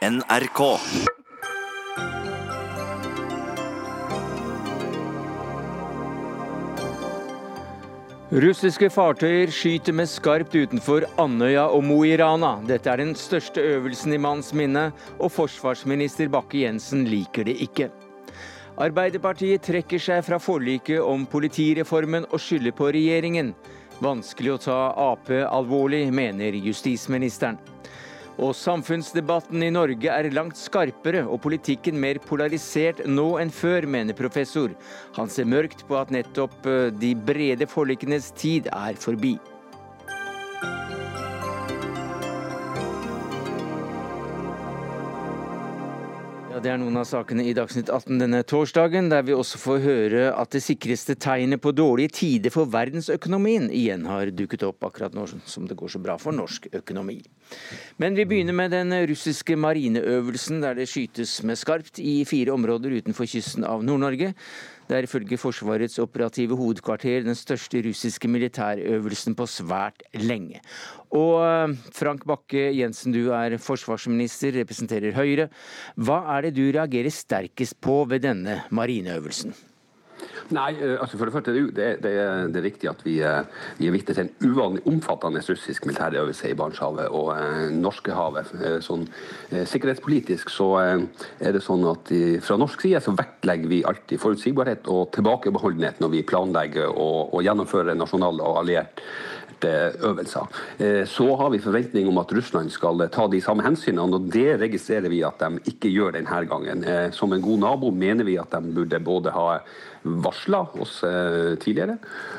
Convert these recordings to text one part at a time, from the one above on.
NRK. Russiske fartøyer skyter med skarpt utenfor Andøya og Mo i Rana. Dette er den største øvelsen i manns minne, og forsvarsminister Bakke-Jensen liker det ikke. Arbeiderpartiet trekker seg fra forliket om politireformen og skylder på regjeringen. Vanskelig å ta Ap alvorlig, mener justisministeren. Og samfunnsdebatten i Norge er langt skarpere og politikken mer polarisert nå enn før, mener professor. Han ser mørkt på at nettopp eh, de brede forlikenes tid er forbi. Det er noen av sakene i Dagsnytt 18 denne torsdagen, der vi også får høre at det sikreste tegnet på dårlige tider for verdensøkonomien igjen har dukket opp akkurat nå som det går så bra for norsk økonomi. Men vi begynner med den russiske marineøvelsen der det skytes med skarpt i fire områder utenfor kysten av Nord-Norge. Det er ifølge Forsvarets operative hovedkvarter den største russiske militærøvelsen på svært lenge. Og eh, Frank Bakke-Jensen, du er forsvarsminister, representerer Høyre. Hva er det du reagerer sterkest på ved denne marineøvelsen? Nei, eh, altså for Det første det, det, det, er riktig at vi, eh, vi er vitne til en uvanlig omfattende russisk militærøvelse i Barentshavet og eh, Norskehavet. Sånn, eh, sikkerhetspolitisk så eh, er det sånn at i, fra norsk side så vektlegger vi alltid forutsigbarhet og tilbakebeholdenhet når vi planlegger og, og gjennomfører nasjonale og allierte øvelser. Eh, så har vi forventning om at Russland skal ta de samme hensynene, og det registrerer vi at de ikke gjør denne gangen. Som en god nabo mener vi at de burde både ha varsla oss eh, tidligere,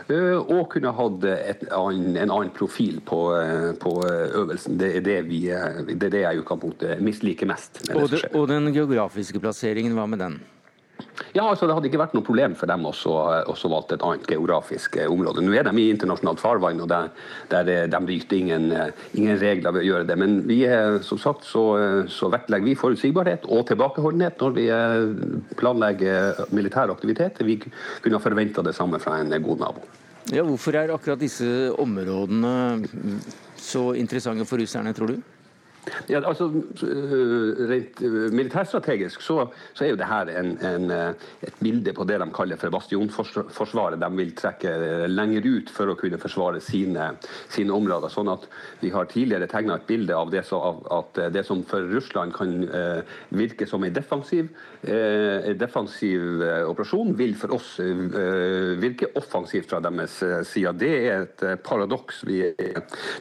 eh, og kunne hatt en annen profil på, eh, på øvelsen. Det er det, vi, det er det jeg i utgangspunktet misliker mest. Og, det, og den geografiske plasseringen, hva med den? Ja, altså Det hadde ikke vært noe problem for dem også, også valgt et annet geografisk område. Nå er de i internasjonalt farvann, og der, der de bryter ingen, ingen, regler ved å gjøre det. Men vi er, som sagt så, så vektlegger vi forutsigbarhet og tilbakeholdenhet når vi planlegger militær aktivitet. Vi kunne forventa det samme fra en god nabo. Ja, Hvorfor er akkurat disse områdene så interessante for russerne, tror du? Ja, altså, øh, rent øh, Militærstrategisk så, så, er jo dette en, en, øh, et bilde på det de kaller for bastionforsvaret. De vil trekke lenger ut for å kunne forsvare sine, sine områder. sånn at Vi har tidligere tegna et bilde av det, så, av at det som for Russland kan eh, virke som en defensiv, eh, defensiv operasjon, vil for oss virke offensivt fra deres side. Det er et paradoks vi,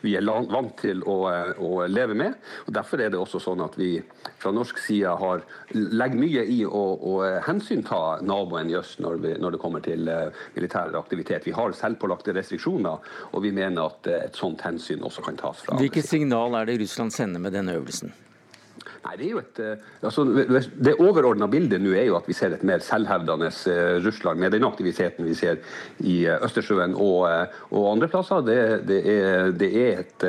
vi, er vant til å, å leve med. Og Derfor er det også sånn at vi fra norsk side har, legger mye i å, å hensynta naboen i øst når, vi, når, det kommer til uh, militær aktivitet. Vi har selvpålagte restriksjoner, og vi mener at uh, et sånt hensyn også kan tas fra Hvilket signal er det Russland sender med denne øvelsen? Nei, Det er jo et, eh, altså, det overordna bildet nå er jo at vi ser et mer selvhevdende eh, Russland med den aktiviteten vi ser i eh, Østersjøen og, og andre plasser. Det, det er, det er et,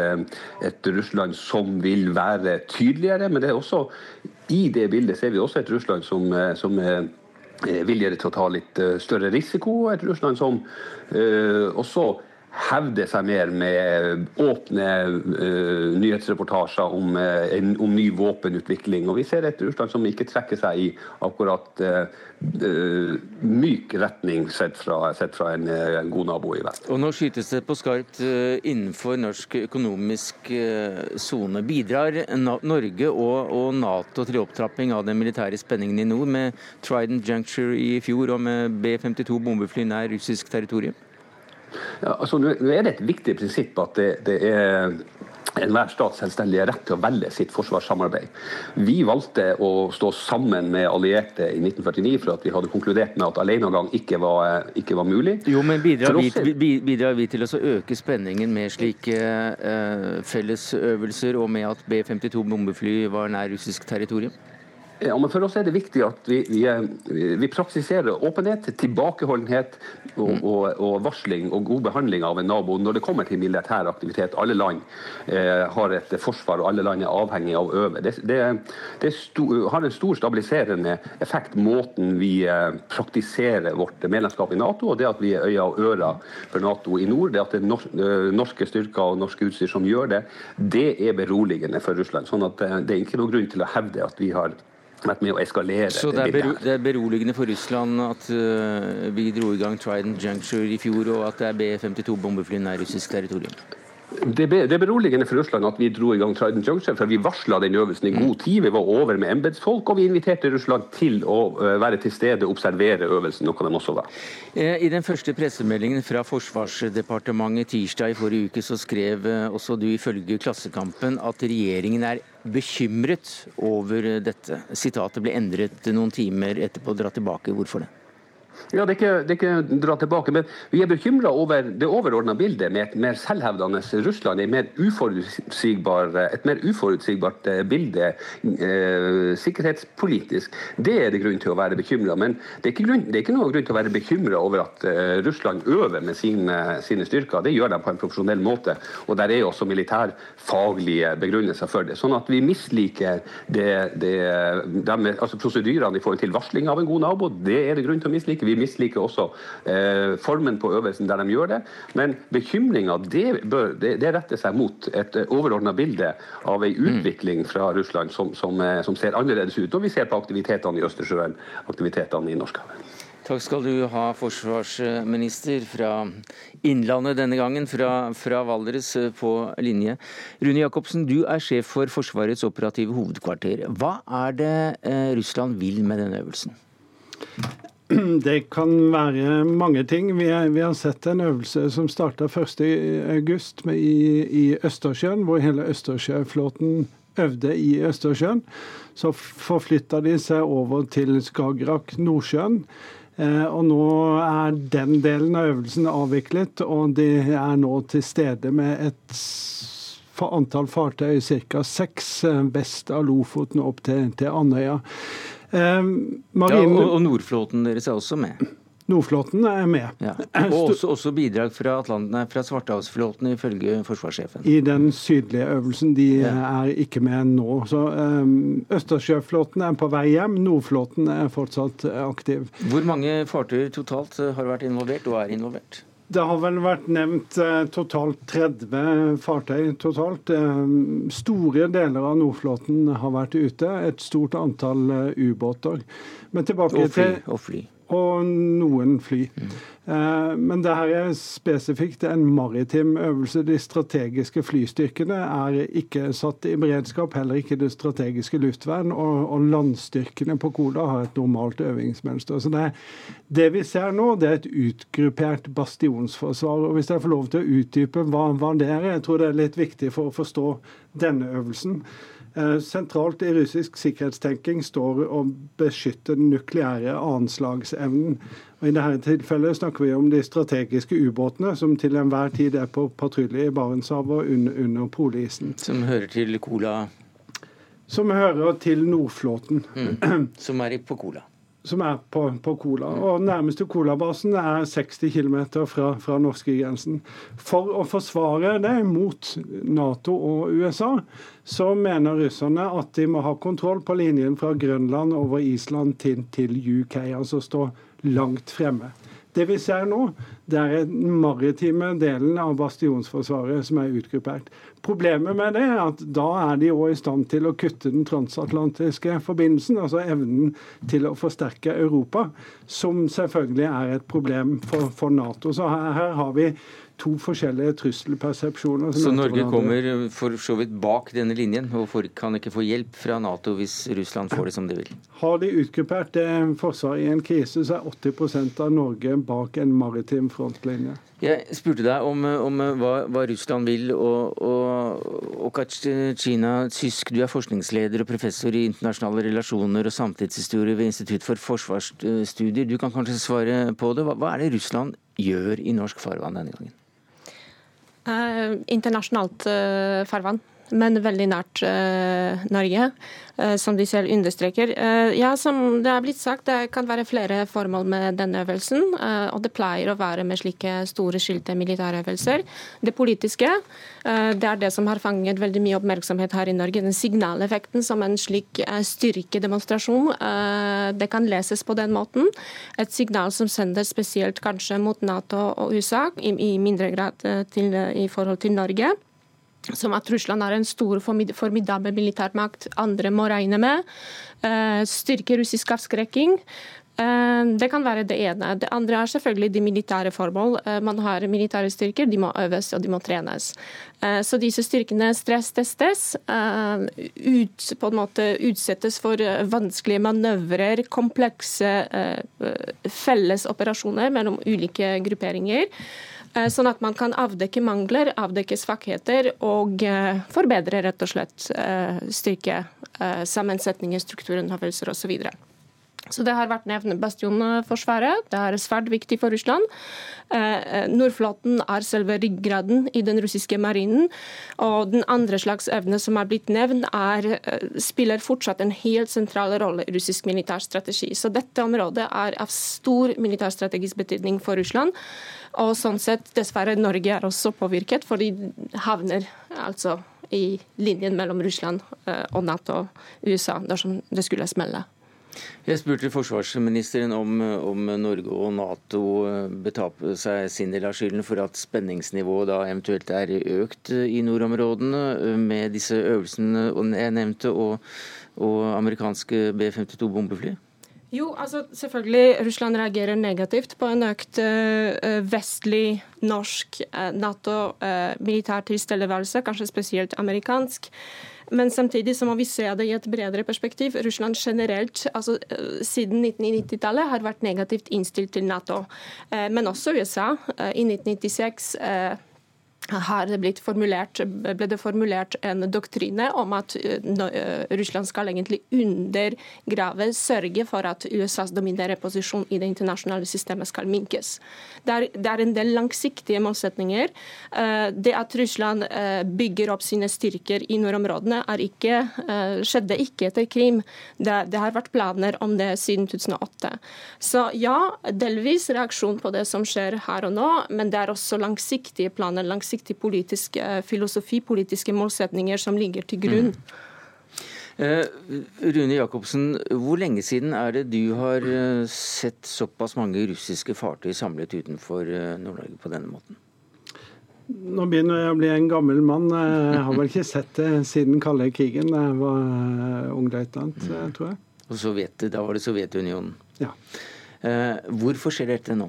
et, Russland som vil være tydeligere, men det er også i det bildet ser vi også et Russland som, som er villigere til å ta litt større risiko. Et Russland som uh, også hevde seg mer med åpne uh, nyhetsreportasjer om, uh, en, om, ny våpenutvikling. Og vi ser et Russland som ikke trekker seg i akkurat uh, myk retning sett fra, sett fra en, en, god nabo i vest. Og Nå skytes det på skarpt innenfor norsk økonomisk sone. Bidrar Norge og, og, Nato til opptrapping av den militære spenningen i nord, med Trident Juncture i fjor og med B-52 bombefly nær russisk territorium? Ja, altså, nå er det et viktig prinsipp at det, det er enhver stats selvstendige rett til å velge sitt forsvarssamarbeid. Vi valgte å stå sammen med allierte i 1949 for at vi hadde konkludert med at alenegang ikke var, ikke var mulig. Jo, men Bidrar, vi, bidrar vi, til å øke spenningen med slike eh, fellesøvelser og med at B-52 bombefly var nær russisk territorium? Ja, men For oss er det viktig at vi, vi, vi praksiserer åpenhet, tilbakeholdenhet og, mm. og, og, varsling og god behandling av en nabo når det kommer til militær aktivitet. Alle land eh, har et forsvar, og alle land er avhengig av å øve. Det, det, det sto, har en stor stabiliserende effekt, måten vi eh, praktiserer vårt medlemskap i Nato, og det at vi er øyne og ører for Nato i nord, det at det er eh, norske styrker og norske utstyr som gjør det, det er beroligende for Russland. sånn at eh, Det er ikke noen grunn til å hevde at vi har vært med å eskalere. Så det er, bero, det er beroligende for Russland at uh, vi dro i gang Trident Juncture i fjor, og at det er B-52 bombefly nær russisk territorium? Det, er beroligende for Russland at vi dro i gang Trident Junction, for vi varsla den øvelsen i god tid. Vi var over med embetsfolk, og vi inviterte Russland til å eh, være til stede og observere øvelsen, noe de også var. Eh, I den første pressemeldingen fra Forsvarsdepartementet tirsdag i forrige uke, så skrev eh, også du ifølge Klassekampen at regjeringen er bekymret over dette. Sitatet ble endret noen timer etterpå. Dra tilbake. Hvorfor det? Ja, det er, ikke, det er ikke dra tilbake, men Vi er bekymra over det overordna bildet med et mer selvhevdende Russland. Et mer, uforutsigbar, et mer uforutsigbart eh, bilde eh, sikkerhetspolitisk. Det er det grunn til å være bekymra. Men det er, grunn, det er, ikke noe grunn til å være bekymra over at eh, Russland øver med sine, sine, styrker. Det gjør de på en profesjonell måte. Og der er også militærfaglige begrunnelser for det. Sånn at vi misliker det, det de, altså prosedyrene i forhold til varsling av en god nabo. Det er det grunn til å mislike. Vi misliker også eh, formen på øvelsen der de gjør det. Men bekymringa det, det, det, retter seg mot et overordna bilde av ei mm. utvikling fra Russland som, som, eh, som, ser annerledes ut når vi ser på aktivitetene i Østersjøen, aktivitetene i Norskhavet. Takk skal du ha, forsvarsminister fra Innlandet denne gangen, fra, fra Valdres eh, på linje. Rune Jacobsen, du er sjef for Forsvarets operative hovedkvarter. Hva er det eh, Russland vil med denne øvelsen? Det kan være mange ting. Vi, er, vi har sett en øvelse som starta 1.8 i, i Østersjøen, hvor hele Østersjøflåten øvde i Østersjøen. Så forflytta de seg over til Skagerrak, Nordsjøen. Eh, og nå er den delen av øvelsen avviklet, og de er nå til stede med et antall fartøy, ca. seks, eh, vest av Lofoten opp til, til Andøya. Marine... Ja, og, og Nordflåten deres er også med? Nordflåten er med. Ja. Og også, også, bidrag fra, Atlanten, fra Svartehavsflåten, ifølge forsvarssjefen. I den sydlige øvelsen. De ja. er ikke med nå. Så um, Østersjøflåten er på vei hjem. Nordflåten er fortsatt aktiv. Hvor mange fartøyer totalt har vært involvert, og er involvert? Det har vel vært nevnt eh, totalt 30 fartøy totalt. Eh, store deler av Nordflåten har vært ute. Et stort antall eh, ubåter. Men tilbake og fly, til Og fly og noen fly. Mm. Men det her er spesifikt en maritim øvelse. De strategiske flystyrkene er ikke satt i beredskap, heller ikke det strategiske luftvern. Og, og landstyrkene på Kola har et normalt øvingsmønster. Så det, det, vi ser nå, det er et utgruppert bastionsforsvar. Og Hvis jeg får lov til å utdype hva, hva det er, jeg tror det er litt viktig for å forstå denne øvelsen. Eh, sentralt i russisk sikkerhetstenking står å beskytte den nukleære anslagsevnen. Og I dette tilfellet snakker vi om de strategiske ubåtene som til enhver tid er på patrulje i Barentshavet og under, under polisen. Som hører til Kola? Som hører til Nordflåten. Mm. Som er på Kola? Som er på, på Kola. Og Nærmeste Kola-basen er 60 km fra, fra norskegrensen. For å forsvare det mot Nato og USA, så mener russerne at de må ha kontroll på linjen fra Grønland over Island til, til UK, altså stå langt fremme. Det vi ser nå, det er den maritime delen av bastionsforsvaret som er utgruppert. Problemet med det er at da er de òg i stand til å kutte den transatlantiske forbindelsen, altså evnen til å forsterke Europa, som selvfølgelig er et problem for, for Nato. Så her, her har vi to forskjellige trusselpersepsjoner. Så Norge kommer for så vidt bak denne linjen, og kan ikke få hjelp fra Nato hvis Russland får det som de vil? Har de utgruppert det forsvaret i en krise, så er 80% av Norge bak en maritim frontlinje. Jeg spurte deg om, om hva, hva, Russland vil, og, og, og Kachina Tysk, du er forskningsleder og professor i internasjonale relasjoner og samtidshistorie ved Institutt for forsvarsstudier. Du kan kanskje svare på det. Hva, hva er det Russland gjør i norsk farvann denne gangen? Eh, internasjonalt eh, farvann. Men veldig nært uh, Norge, uh, som de selv understreker. Uh, ja, som det er blitt sagt, det kan være flere formål med denne øvelsen. og det pleier å være med slike store skilte militærøvelser. Det politiske, det er det som har fanget veldig mye oppmerksomhet her i Norge. Den signaleffekten som en slik styrkedemonstrasjon, det kan leses på den måten. Et signal som sender spesielt kanskje mot Nato og USA, i, i mindre grad til, i forhold til Norge som at Russland er en stor, formidabel militærmakt andre må regne med. Eh, styrke russisk avskrekking. Eh, det kan være det ene. Det andre er selvfølgelig de militære formål. Eh, man har militære styrker, de må øves og de må trenes. Så disse styrkene stresstestes, ut, på en måte utsettes for vanskelige manøvrer, komplekse fellesoperasjoner mellom ulike grupperinger. Eh, sånn at man kan avdekke mangler, avdekke svakheter og eh, forbedre rett og slett eh, styrke sammensetningen, strukturen, øvelser osv. Så Det har vært nevnt bastionforsvaret. Det er svært viktig for Russland. Nordflåten er selve ryggraden i den russiske marinen. Og den andre slags evne som er blitt nevnt, er, spiller fortsatt en helt sentral rolle i russisk militærstrategi. Så dette området er av stor militærstrategisk betydning for Russland. Og sånn sett, dessverre, Norge er også påvirket, for de havner altså i linjen mellom Russland eh, og Nato og USA dersom det skulle smelle. Jeg spurte forsvarsministeren om, om Norge og Nato eh, betaper seg sin del av skylden for at spenningsnivået da eventuelt er økt i nordområdene eh, med disse øvelsene jeg nevnte, og, og amerikanske B-52 bombefly? Jo, altså selvfølgelig Russland reagerer negativt på en økt uh, vestlig, norsk uh, Nato-militær uh, tilstedeværelse, kanskje spesielt amerikansk. Men samtidig så må vi se det i et bredere perspektiv. Russland generelt, altså siden 1990-tallet, har vært negativt innstilt til Nato. Men også USA. I 1996 her ble det formulert en doktrine om at eh, eh, Russland skal egentlig undergrave, sørge for at USAs dominerende posisjon i det internasjonale systemet skal minkes. Det er, det er en del langsiktige målsetninger. Eh, det at Russland bygger opp sine styrker i nordområdene, ikke, skjedde ikke etter Krim. Det, det, har vært planer om det siden 2008. Så ja, delvis reaksjon på det som skjer her og nå, men det er også langsiktige planer. langsiktige langsiktig politisk eh, filosofi, politiske målsetninger som ligger til grunn. Mm. Uh, Rune Jacobsen, hvor lenge siden er det du har uh, sett såpass mange russiske fartøy samlet utenfor Nord-Norge på denne måten? Nå begynner jeg å bli en gammel mann. Jeg har vel ikke sett det siden kalde krigen jeg var ungløytnant, mm. tror jeg. Og Sovjet, Da var det Sovjetunionen. Ja. Hvorfor skjer dette nå?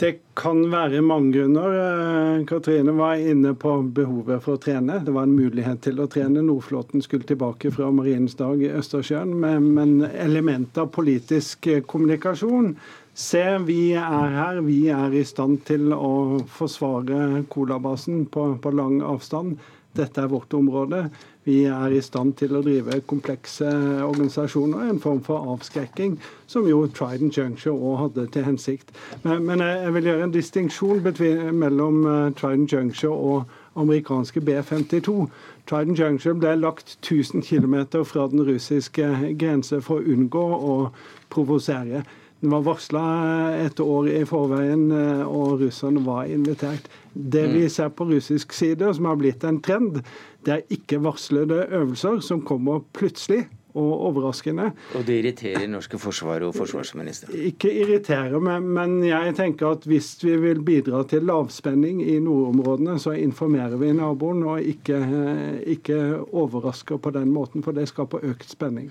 Det kan være mange grunner. Eh, Katrine var inne på behovet for å trene. Det var en mulighet til å trene. Nordflåten skulle tilbake fra Marinens dag i Østersjøen. Men element av politisk eh, kommunikasjon Se, vi er her. Vi er i stand til å forsvare Colabasen på, på lang avstand. Dette er vårt område. Vi er i stand til å drive komplekse organisasjoner, en form for avskrekking, som jo Trident Juncture òg hadde til hensikt. Men, men, jeg vil gjøre en distinksjon mellom eh, Trident Juncture og amerikanske B-52. Trident Juncture ble lagt 1000 km fra den russiske grense for å unngå å provosere. Den var varsla et år i forveien, eh, og russerne var invitert. Det vi mm. ser på russisk side, som har blitt en trend, det er ikke varslede øvelser som kommer plutselig og overraskende. Og det irriterer norske forsvar og forsvarsministeren? Ikke irriterer, men jeg tenker at hvis vi vil bidra til lavspenning i nordområdene, så informerer vi naboen og ikke, ikke overrasker på den måten, for det skaper økt spenning.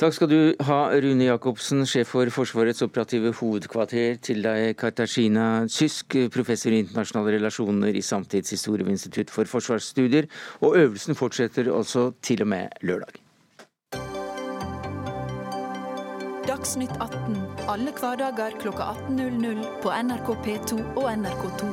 Takk skal du ha, Rune Jacobsen, sjef for Forsvarets operative hovedkvarter. Til deg, Kartasjina Sysk, professor i internasjonale relasjoner i Samtidshistorie ved Institutt for forsvarsstudier. Og øvelsen fortsetter altså til og med lørdag. Dagsnytt 18 alle hverdager kl 18.00 på NRK P2 og NRK2.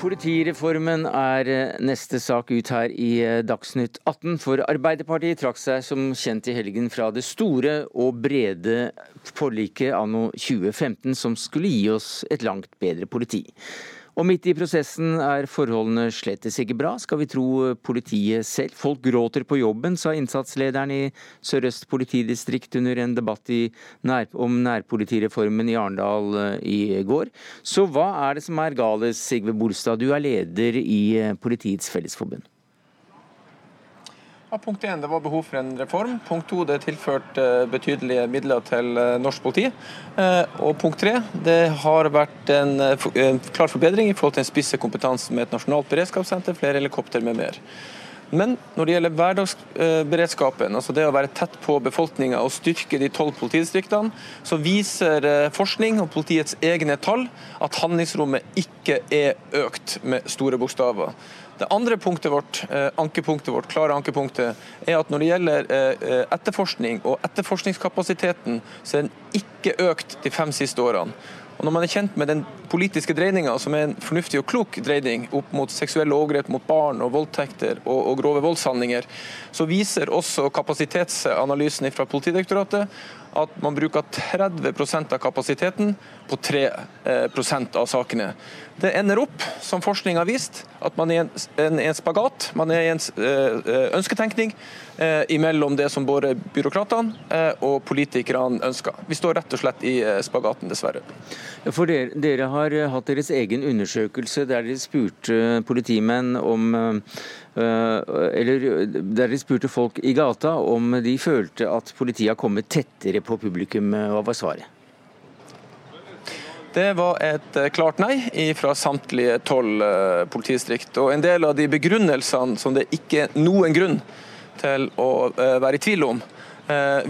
Politireformen er eh, neste sak ut her i eh, Dagsnytt 18, for Arbeiderpartiet trakk seg som kjent i helgen fra det store og brede forliket anno 2015 som skulle gi oss et langt bedre politi. Og midt i prosessen er forholdene slettes ikke bra, skal vi tro politiet selv. Folk gråter på jobben, sa innsatslederen i Sør-Øst politidistrikt under en debatt nær, om nærpolitireformen i Arendal eh, i går. Så hva er det som er gale, Sigve Bolstad, du er leder i eh, Politiets Fellesforbund? Ja, punkt 1, Det var behov for en reform. Punkt 2, Det er tilført eh, betydelige midler til eh, norsk politi. Eh, og punkt 3, Det har vært en klar forbedring i forhold til en spisse kompetanse med et nasjonalt beredskapssenter, flere helikopter med mer. Men når det gjelder hverdagsberedskapen, altså det å være tett på befolkninga og styrke de tolv politidistriktene, så viser forskning og politiets egne tall at handlingsrommet ikke er økt med store bokstaver. Det andre punktet vårt, eh, ankepunktet vårt, klare ankepunktet, er at når det gjelder eh, etterforskning og etterforskningskapasiteten, så er den ikke økt de fem siste årene. Og Når man er kjent med den politiske dreininga, som er en fornuftig og klok dreining opp mot seksuelle overgrep mot barn og voldtekter og, og grove voldshandlinger, så viser også kapasitetsanalysen fra Politidirektoratet at man bruker 30% av kapasiteten på 3 eh, av sakene. Det ender opp, som forskning har vist, at man er en, en, spagat. Man er i en eh, ønsketenkning eh, imellom det som både byråkratene og politikerne ønsker. Vi står rett og slett i spagaten, dessverre. For dere, dere, har hatt deres egen undersøkelse der dere spurte politimenn om eller der de spurte folk i gata om de følte at politiet har kommet tettere på publikum. Hva var svaret? Det var et eh, klart nei fra samtlige tolv eh, politidistrikt. Og en del av de begrunnelsene som det ikke er noen grunn til å eh, være i tvil om,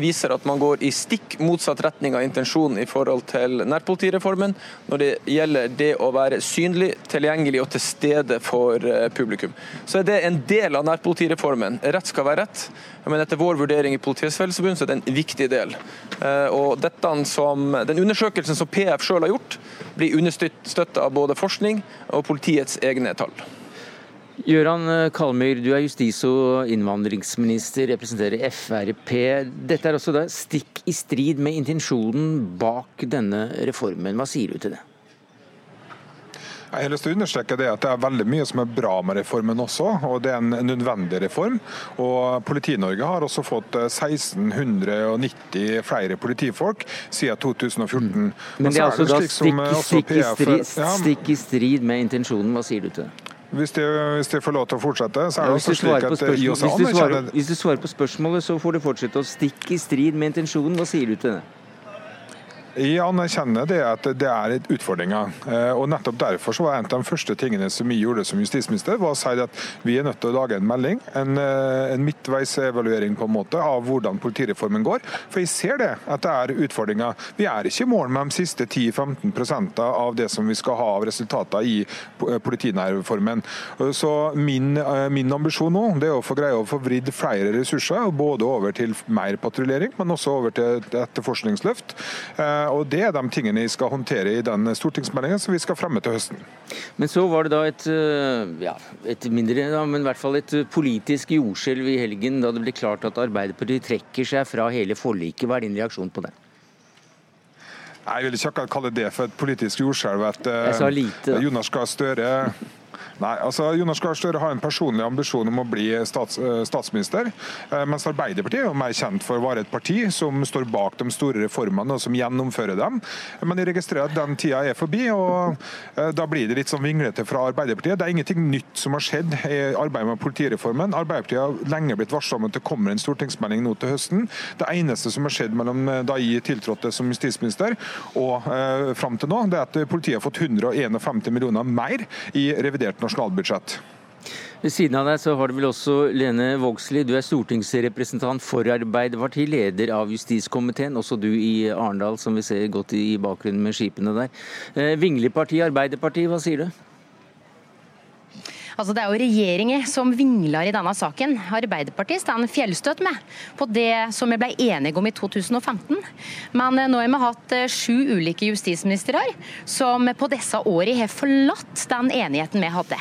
viser at man går i stikk motsatt retning av intensjonen i forhold til nærpolitireformen når det gjelder det å være synlig, tilgjengelig og til stede for eh, publikum. Så er det en del av nærpolitireformen. Rett skal være rett, men etter vår vurdering i Politiets Fellesforbund så er det en viktig del. Eh, og som, Den undersøkelsen som PF selv har gjort, blir understøttet av både forskning og politiets egne tall. Gøran eh, Kalmyr, du er justis- og innvandringsminister, representerer Frp. Dette er også da stikk i strid med intensjonen bak denne reformen. Hva sier du til det? Jeg har lyst til å understreke det at det er veldig mye som er bra med reformen også, og det er en nødvendig reform. Og Politi-Norge har også fått 1690 eh, flere politifolk siden 2014. Mm. Men det er altså da stikk, stikk, i strid, stikk i strid med intensjonen. Hva sier du til det? Hvis de, hvis de, får lov til å fortsette, så er det også slik at IOC anerkjenner Hvis du svarer på spørsmålet, så får du fortsette å stikke i strid med intensjonen. Hva sier du til det? Jeg anerkjenner det at det er utfordringer. Eh, og nettopp Derfor så var en av de første tingene som vi gjorde som justisminister, var å si at vi er nødt til å lage en melding, en, eh, en midtveisevaluering på en måte av hvordan politireformen går. For jeg ser det, at det er utfordringer. Vi er ikke i mål med de siste 10-15 av det som vi skal ha av resultater i eh, politinærreformen. Så min, min ambisjon nå det er å få greie å få vridd flere ressurser, både over til mer patruljering, men også over til et etterforskningsløft. Og Det er de tingene vi skal håndtere i den stortingsmeldingen som vi skal fremme til høsten. Men så var det da et, eh, ja, et mindre, men i hvert fall et politisk jordskjelv i helgen da det ble klart at Arbeiderpartiet trekker seg fra hele forliket. Hva er din reaksjon på det? Jeg vil ikke akkurat kalle det for et politisk jordskjelv. At uh, Jonas Gahr Støre Nei, altså Jonas Gahr Støre har en personlig ambisjon om å bli stats, eh, statsminister, eh, mens Arbeiderpartiet er mer kjent for å være et parti som står bak de store reformene og som gjennomfører dem. Men jeg registrerer at den tida er forbi, og eh, da blir det litt sånn vinglete fra Arbeiderpartiet. Det er ingenting nytt som har skjedd i arbeidet med politireformen. Arbeiderpartiet har lenge blitt varsla om at det kommer en stortingsmelding nå til høsten. Det eneste som har skjedd mellom da jeg tiltrådte som justisminister og eh, fram til nå, det er at politiet har fått 151 millioner mer i revidert nasjonalbudsjett nasjonalbudsjett. Ved siden av deg så har du vel også Lene Vågslid, du er stortingsrepresentant for Arbeiderpartiet, leder av justiskomiteen, også du i Arendal, som vi ser godt i bakgrunnen med skipene der. Eh, Vinglepartiet Arbeiderpartiet, hva sier du? Altså, det er jo regjeringen som vingler i denne saken. Arbeiderpartiet står fjellstøt med på det som vi ble enige om i 2015. Men eh, nå har vi hatt eh, sju ulike justisministre som på disse årene har forlatt den enigheten vi hadde.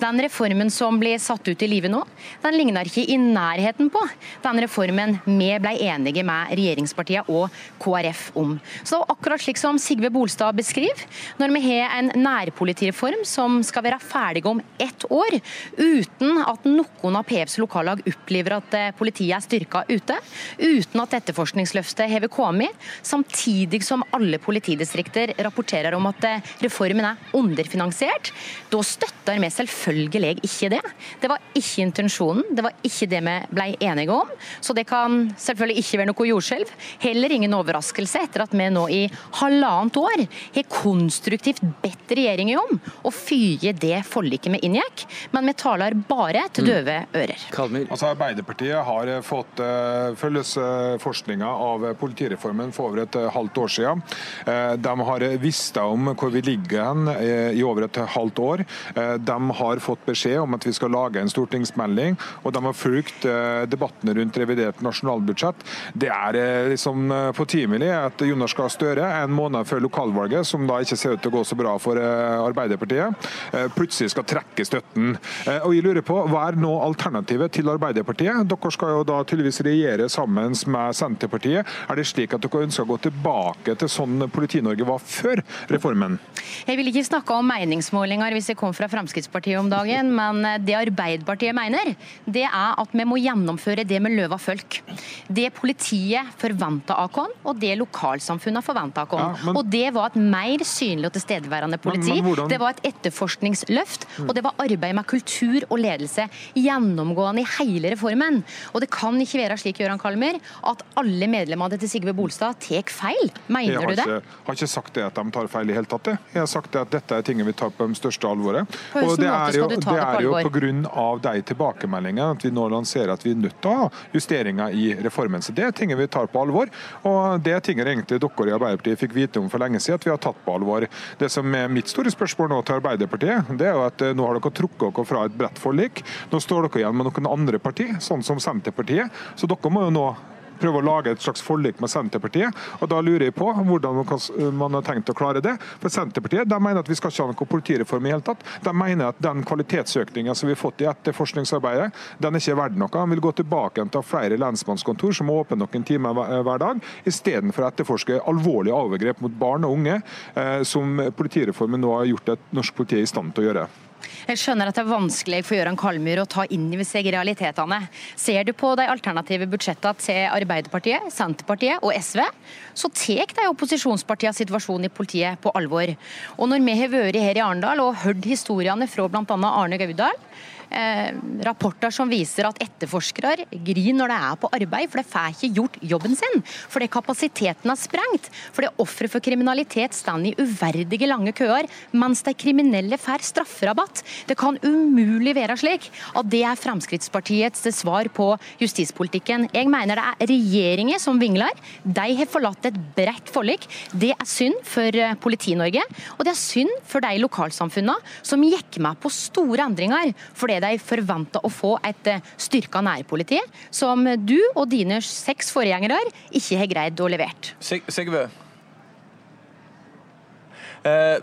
Den reformen som blir satt ut i livet nå, den ligner ikke i nærheten på den reformen vi ble enige med regjeringspartiene og KrF om. Så akkurat slik som Sigve Bolstad beskriver, når vi har en nærpolitireform som skal være ferdig om ett år, uten at noen av PFs lokallag opplever at eh, politiet er styrka ute, uten at etterforskningsløftet har kommet, samtidig som alle politidistrikter rapporterer om at eh, reformen er underfinansiert, da støtter vi selvfølgelig ikke det. Det var ikke intensjonen, det var ikke det vi ble enige om. Så det kan selvfølgelig ikke være noe jordskjelv. Heller ingen overraskelse etter at vi nå i halvannet år har konstruktivt bedt regjeringen om å fyge det forliket vi inngikk, men vi taler bare til mm. døve ører. Kalmer. Altså Arbeiderpartiet har eh, fått uh, følgesforskninga av politireformen for over et halvt år siden. Uh, de har visst om hvor vi ligger hen uh, i over et halvt år. De har fått beskjed om at vi skal lage en stortingsmelding, og de har fulgt debattene rundt revidert nasjonalbudsjett. Det er liksom påtimelig at Jonas Gahr Støre, en måned før lokalvalget, som da ikke ser ut til å gå så bra for Arbeiderpartiet, plutselig skal trekke støtten. Og jeg lurer på, Hva er nå alternativet til Arbeiderpartiet? Dere skal jo da tydeligvis regjere sammen med Senterpartiet. Er det slik at dere ønsker å gå tilbake til sånn Politi-Norge var før reformen? Jeg vil ikke snakke om meningsmålinger hvis det kom fra Fremskrittspartiet om dagen, men det Arbeiderpartiet mener, det er at vi må gjennomføre det med løva folk. Det politiet forventer av oss, og det lokalsamfunnet forventer av oss. Ja. Og det var et mer synlig og tilstedeværende politi. Men, men hvordan... Det var et etterforskningsløft, og det var arbeid med kultur og ledelse gjennomgående i hele reformen. Og det kan ikke være slik, Gøran Kalmer, at alle medlemmene til Sigve Bolstad tar feil. Mener du det? Jeg har ikke sagt det at de tar feil i hele tatt. Jeg har sagt at dette er ting vi tar på det største alvoret. Og det er jo, det er jo pga. de tilbakemeldingene at vi nå lanserer at vi er nødt til å ha justeringer i reformen. Så Det er ting vi tar på alvor. Og det er ting egentlig dere i Arbeiderpartiet fikk vite om for lenge siden at vi har tatt på alvor. Det som er mitt store spørsmål nå til Arbeiderpartiet, det er jo at eh, nå har dere trukket dere fra et bredt forlik. Nå står dere igjen med noen andre partier, sånn som Senterpartiet. Så dere må jo nå prøve å lage et slags forlik med Senterpartiet. og Da lurer jeg på hvordan man har tenkt å klare det. For Senterpartiet de mener at vi skal ikke ha noen politireform i hele tatt. De mener at den kvalitetsøkningen som vi har fått i etterforskningsarbeidet, den er ikke verdt noe. De vil gå tilbake til flere lensmannskontor som åpner noen timer hver dag, istedenfor å etterforske alvorlige overgrep mot barn og unge, eh, som politireformen nå har gjort et norsk politi i stand til å gjøre. Jeg skjønner at det er vanskelig for Gøran Kalmyr å ta inn i seg realitetene. Ser du på de alternative budsjettene til Arbeiderpartiet, Senterpartiet og SV, så tar de opposisjonspartiene situasjonen i politiet på alvor. Og når vi har vært her i Arendal og hørt historiene fra bl.a. Arne Gaudal, rapporter som viser at etterforskere griner når de er på arbeid, for de får ikke gjort jobben sin. Fordi kapasiteten er sprengt. Fordi ofre for kriminalitet står i uverdige lange køer, mens de kriminelle får strafferabatt. Det kan umulig være slik at det er Fremskrittspartiets svar på justispolitikken. Jeg mener det er regjeringen som vingler. De har forlatt et bredt forlik. Det er synd for eh, Politi-Norge, og det er synd for de lokalsamfunnene som gikk med på store endringer fordi de forventa å få et eh, styrka nærpoliti, som du og dine seks forgjengere ikke har greid å levere. Sigve, eh,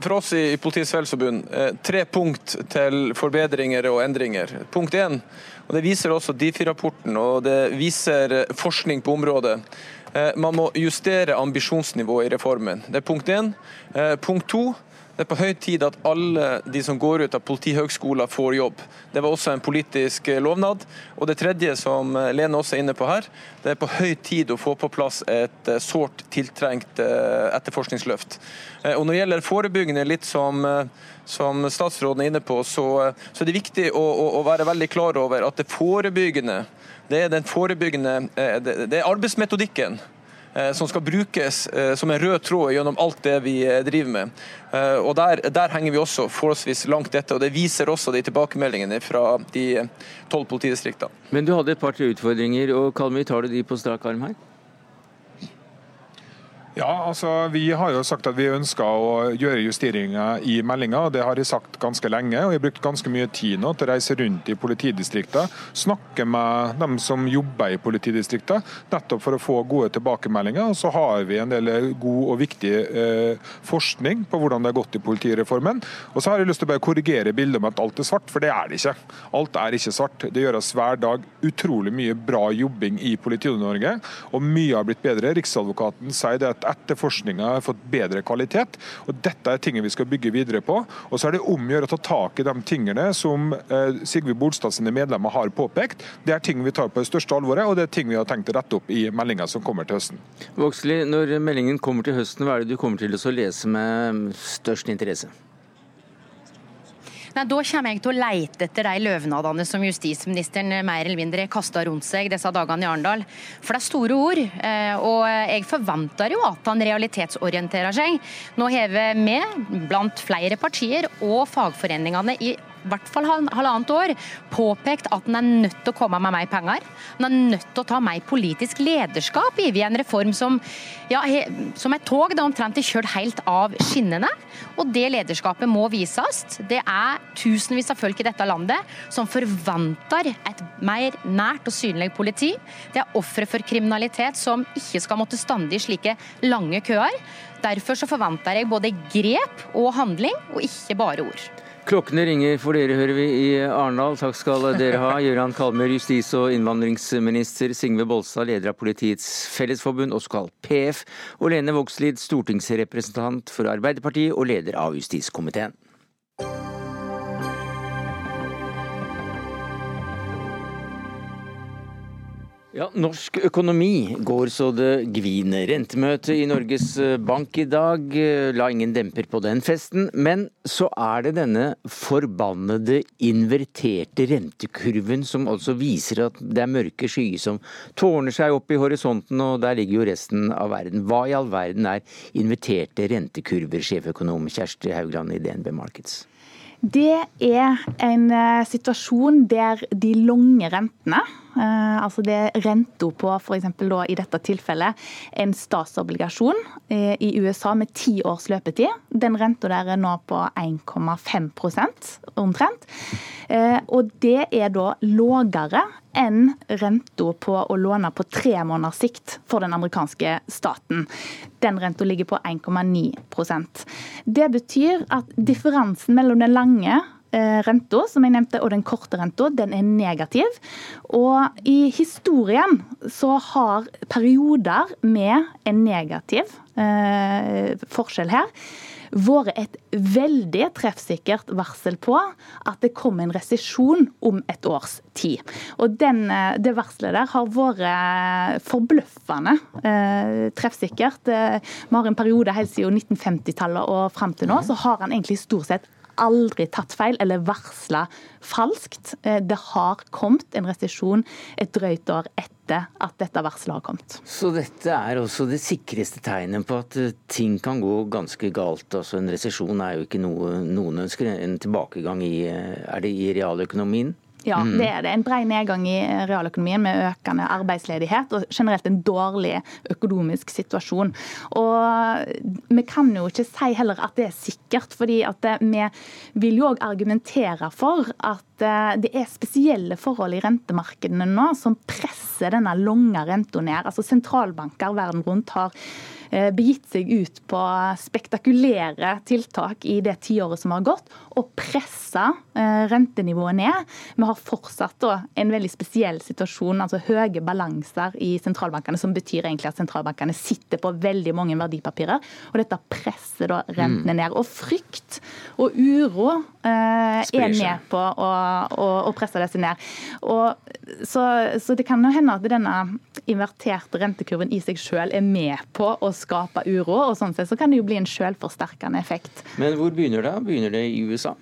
for oss i Politiets Fellesforbund, eh, tre punkt til forbedringer og endringer. Punkt én, og det viser også Difi-rapporten og det viser forskning på området. Man må justere ambisjonsnivået i reformen. Det er punkt én. Punkt to, det er på høy tid at alle de som går ut av Politihøgskolen får jobb. Det var også en politisk lovnad. Og det tredje, som Lene også er inne på her, det er på høy tid å få på plass et eh, sårt tiltrengt eh, etterforskningsløft. Eh, og Når det gjelder forebyggende, litt som, som statsråden er inne på, så, så er det viktig å, å, å være veldig klar over at det forebyggende, det er forebyggende, det, er arbeidsmetodikken Eh, som skal brukes eh, som en rød tråd gjennom alt det vi eh, driver med. Og Der, der henger vi også forholdsvis langt etter, og det viser også de tilbakemeldingene fra de tolv politidistriktene. Men du hadde et par-tre utfordringer, og Kalmy, tar du de på strak arm her? Ja, altså Vi har jo sagt at vi ønsker å gjøre justeringer i meldinga. Det har jeg sagt ganske lenge. og Jeg har brukt ganske mye tid nå til å reise rundt i politidistriktene. Snakke med dem som jobber i politidistriktene, nettopp for å få gode tilbakemeldinger. Og så har vi en del god og viktig eh, forskning på hvordan det har gått i politireformen. Og så har jeg lyst til å bare korrigere bildet om at alt er svart, for det er det ikke. Alt er ikke svart. Det gjøres hver dag utrolig mye bra jobbing i Politi-Norge, og mye har blitt bedre. Riksadvokaten sier det at at etterforskninga har fått bedre kvalitet. og Dette er tingene vi skal bygge videre på. Og så er det om å gjøre å ta tak i de tingene som eh, Sigve Bolstad sine medlemmer har påpekt. Det er ting vi tar på det største alvoret, og det er ting vi har tenkt å rette opp i meldinga som kommer til høsten. Våksli, når meldingen kommer til høsten, hva er det du kommer til å lese med størst interesse? Nei, Da kommer jeg til å leite etter de løvnadene som justisministeren mer eller mindre kasta rundt seg disse dagene i Arendal. For det er store ord, eh, og jeg forventer jo at han realitetsorienterer seg. Nå har vi, blant flere partier og fagforeningene i hvert fall halvannet år påpekt at en er nødt til å komme med mer penger. En er nødt til å ta mer politisk lederskap i en reform som, ja, som et tog det omtrent er kjørt helt av skinnene. Og det lederskapet må vises. Det er tusenvis av folk i dette landet som forventer et mer nært og synlig politi. Det er ofre for kriminalitet som ikke skal måtte stande i slike lange køer. Derfor så forventer jeg både grep og handling, og ikke bare ord. Klokkene ringer for dere, hører vi i Arendal. Takk skal dere ha. Gøran Kalmer, justis- og innvandringsminister. Sigve Bolstad, leder av Politiets Fellesforbund, også kalt PF. Og Lene Vågslid, stortingsrepresentant for Arbeiderpartiet og leder av justiskomiteen. Ja, Norsk økonomi går så det gviner. Rentemøtet i Norges eh, Bank i dag eh, la ingen demper på den festen. Men så er det denne forbannede inverterte rentekurven som altså viser at det er mørke skyer som tårner seg opp i horisonten, og der ligger jo resten av verden. Hva i all verden er inverterte rentekurver, sjeføkonom Kjersti Haugland i DNB Markets? Det er en eh, situasjon der de lange rentene altså det er renta på f.eks. i dette tilfellet en statsobligasjon eh, i USA med ti års løpetid. Den renta der er nå på 1,5 omtrent. Eh, og det er da lågere enn renta på å låne på tre måneders sikt for den amerikanske staten. Den renta ligger på 1,9% Det betyr at differansen mellom den lange Eh, renta, som jeg nevnte, og den korte renta, den er negativ. Og i historien så har perioder med en negativ eh, forskjell her vært et veldig treffsikkert varsel på at det kommer en resesjon om et års tid. Og den, eh, Det varselet der har vært forbløffende eh, treffsikkert. Eh, vi har en periode helt siden 1950-tallet og fram til nå, så har han egentlig stort sett aldri tatt feil eller varsla falskt. Eh, det har kommet en resesjon et drøyt år etter at dette varselet har kommet. Så dette er også det sikreste tegnet på at eh, ting kan gå ganske galt? Altså En resesjon er jo ikke noe noen ønsker. En tilbakegang i, eh, er det i realøkonomien? Ja, mm. det er det. En brei nedgang i realøkonomien med økende arbeidsledighet og generelt en dårlig økonomisk situasjon. Og Vi kan jo ikke si heller at det er sikkert, fordi at vi vil jo òg argumentere for at Eh, det er spesielle forhold i rentemarkedene nå som presser denne lange renta ned. Altså Sentralbanker verden rundt har eh, begitt seg ut på spektakulære tiltak i det tiåret som har gått, og pressa eh, rentenivået ned. Vi har fortsatt en veldig spesiell situasjon, altså høye balanser i sentralbankene, som betyr egentlig at sentralbankene sitter på veldig mange verdipapirer. Og dette presser da rentene mm. ned. Og frykt og uro eh, er med på å å, å presse disse ned. Og, så, så, det kan jo hende at denne inverterte rentekurven i seg selv er med på å skape uro, og sånn sett så kan det jo bli en selvforsterkende effekt. Men hvor begynner det? Begynner det i USA?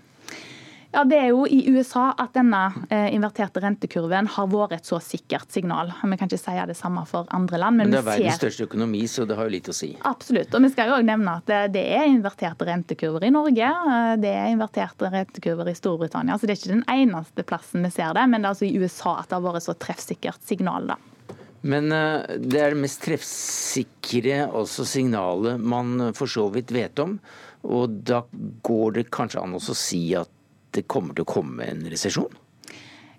Ja, Det er jo i USA at denne eh, inverterte rentekurven har vært et så sikkert signal. Vi kan ikke si det samme for andre land. Men, men det er verdens ser... største økonomi, så det har jo litt å si. Absolutt. Og vi skal jo også nevne at det er inverterte rentekurver i Norge. Eh, det er inverterte rentekurver i Storbritannia. Så det er ikke den eneste plassen vi ser det, men det er altså i USA at det har vært så treffsikkert signal. da. Men det er det mest treffsikre også signalet man for så vidt vet om. Og da går det kanskje an å si at det kommer til å komme en resesjon?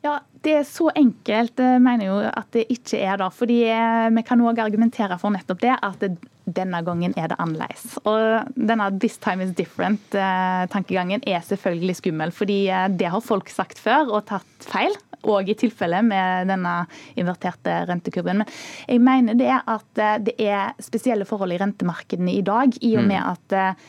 Ja, Det er så enkelt, eh, mener jo at det ikke er. da, fordi eh, Vi kan òg argumentere for nettopp det, at det, denne gangen er det annerledes. Og denne 'this time is different'-tankegangen eh, er selvfølgelig skummel. fordi det har folk sagt før og tatt feil. Og i tilfelle med denne inverterte rentekurven. Men jeg mener det at det er spesielle forhold i rentemarkedene i dag, i og med mm. at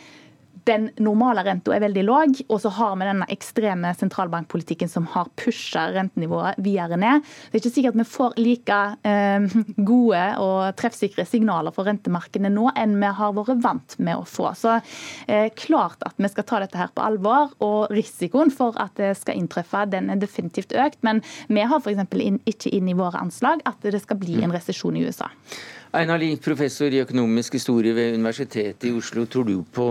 den normale renta er veldig låg, og så har vi denne ekstreme sentralbankpolitikken som har pusha rentenivået videre ned. Det er ikke sikkert vi får like eh, gode og treffsikre signaler for rentemarkedene nå enn vi har vært vant med å få. Så eh, klart at vi skal ta dette her på alvor, og risikoen for at det skal inntreffe, den er definitivt økt. Men vi har f.eks. Inn, ikke inn i våre anslag at det skal bli en resesjon i USA. Einar Lie, professor i økonomisk historie ved Universitetet i Oslo. Tror du på,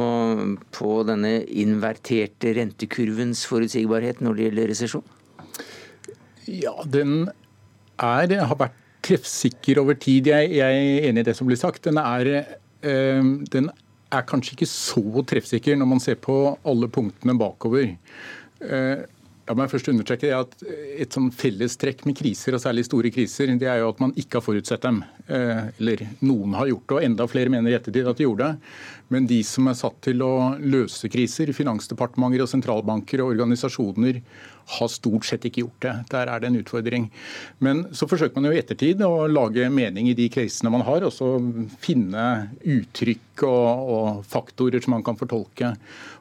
på denne inverterte rentekurvens forutsigbarhet når det gjelder resesjon? Ja, den er, har vært treffsikker over tid. Jeg, jeg, er enig i det som blir sagt. Den er, øh, den er kanskje ikke så treffsikker når man ser på alle punktene bakover. Uh, La meg først understreke at Et sånn fellestrekk med kriser, og særlig store kriser, det er jo at man ikke har forutsett dem. Eh, eller noen har gjort det, og enda flere mener i ettertid at de gjorde det. Men de som er satt til å løse kriser, finansdepartementer og sentralbanker og organisasjoner, har stort sett ikke gjort det. Der er det en utfordring. Men så forsøker man jo i ettertid å lage mening i de krisene man har, og så finne uttrykk og, og, faktorer som man kan fortolke.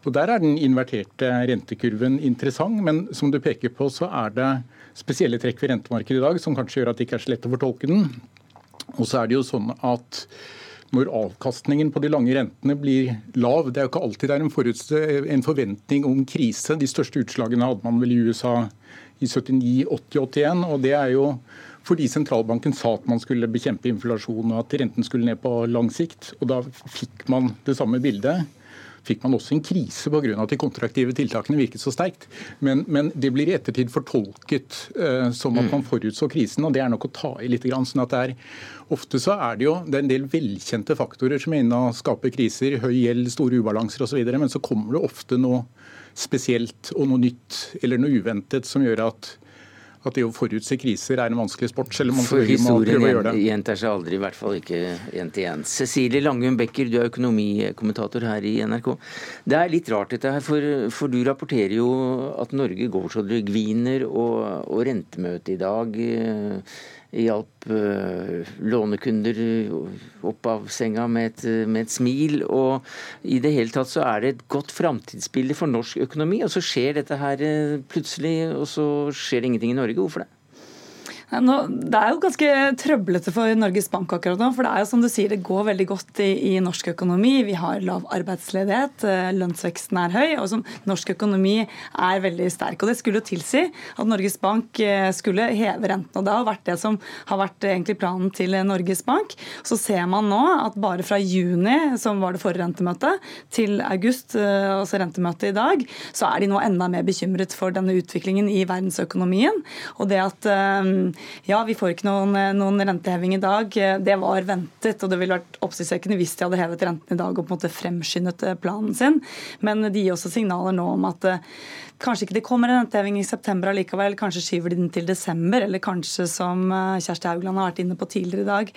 Og Der er den inverterte rentekurven interessant, men som du peker på, så er det spesielle trekk ved rentemarkedet i dag som kanskje gjør at det ikke er så lett å fortolke den. Og så er det jo sånn at når avkastningen på de lange rentene blir lav. Det er jo ikke alltid det er en, en forventning om krise. De største utslagene hadde man vel i USA i 79, 80, 81. og det er jo fordi sentralbanken sa at man skulle bekjempe inflasjon og at renten skulle ned på lang sikt. og Da fikk man det samme bildet fikk man også en krise pga. at de kontraktive tiltakene virket så sterkt. Men, men det blir i ettertid fortolket uh, som at man mm. forutså krisen, og det er nok å ta i litt. sånn at det er, Ofte så er det jo det er en del velkjente faktorer som er inne og skaper kriser. Høy gjeld, store ubalanser osv. Men så kommer det ofte noe spesielt og noe nytt eller noe uventet som gjør at at det å forutse kriser er en vanskelig sport, selv om man For historien må prøve gjentar seg aldri, i hvert fall ikke én til én. Cecilie Langum Becker, du er økonomikommentator her i NRK. Det er litt rart dette her, for, for du rapporterer jo at Norge går så det gviner, og, og rentemøtet i dag eh, hjalp uh, lånekunder opp av senga med et, med et, smil. Og i det hele tatt så er det et godt framtidsbilde for norsk økonomi. Og så skjer dette her uh, plutselig, og så skjer det ingenting i Norge. Hvorfor det? Nå, det er jo ganske trøblete for Norges Bank akkurat nå. For det er jo som du sier, det går veldig godt i, i norsk økonomi. Vi har lav arbeidsledighet, eh, lønnsveksten er høy, og som norsk økonomi er veldig sterk. Og Det skulle jo tilsi at Norges Bank eh, skulle heve renten. og Det har vært det som har vært egentlig planen til Norges Bank. Så ser man nå at bare fra juni, som var det forrige rentemøtet, til august, eh, altså rentemøtet i dag, så er de nå enda mer bekymret for denne utviklingen i verdensøkonomien. Og det at ja, vi får ikke noen, eh, noen, renteheving i dag. Det var ventet, og det ville vært oppsiktsvekkende hvis de hadde hevet renten i dag og på en måte fremskyndet eh, planen sin. Men de gir også signaler nå om at eh, Kanskje ikke det kommer en renteheving i september allikevel, kanskje skyver de den til desember. Eller kanskje, som eh, Kjersti Haugland har vært inne på tidligere i dag,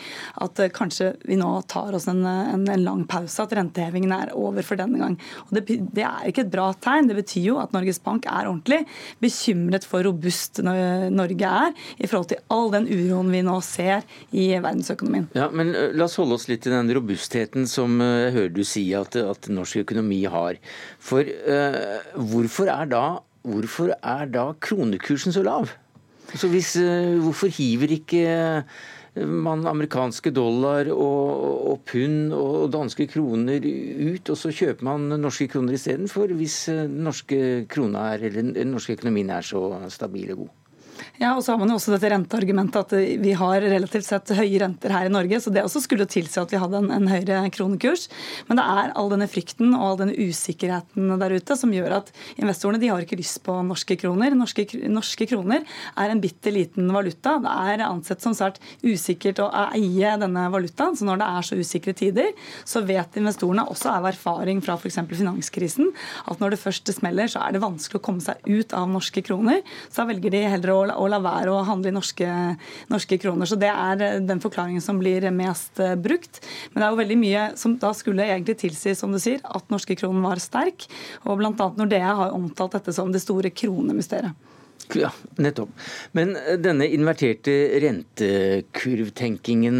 at eh, kanskje vi nå tar oss en, en, en lang pause. At rentehevingen er over for denne gang. Det, det, er ikke et bra tegn. Det betyr jo at Norges Bank er ordentlig bekymret for robust Norge er i forhold til all den uroen vi nå ser i verdensøkonomien. Ja, men eh, La oss holde oss litt til den robustheten som jeg hører du si at, at norsk økonomi har. For uh, hvorfor er da hvorfor er da kronekursen så lav? Så hvis, eh, hvorfor hiver ikke eh, man amerikanske dollar og, og, pund og danske kroner ut, og så kjøper man norske kroner istedenfor, hvis eh, den norske, krona er, den norske økonomien er så stabil og god? Ja, og så har man jo også dette renteargumentet at vi har relativt sett høye renter her i Norge. Så det også skulle tilsi at vi hadde en, en, høyere kronekurs. Men det er all denne frykten og all denne usikkerheten der ute som gjør at investorene de har ikke lyst på norske kroner. Norske, norske kroner er en bitte liten valuta. Det er ansett som svært usikkert å eie denne valutaen. Så når det er så usikre tider, så vet investorene også av erfaring fra f.eks. finanskrisen at når det først smeller, så er det vanskelig å komme seg ut av norske kroner. Så da velger de heller å, å la være å handle i norske, norske, kroner. Så Det er eh, den forklaringen som blir mest eh, brukt. Men det er jo veldig mye som da skulle egentlig tilsi som du sier, at norske kronen var sterk. Og bl.a. Nordea har omtalt dette som det store kronemysteriet. Ja, nettopp. Men eh, denne inverterte rentekurvtenkingen,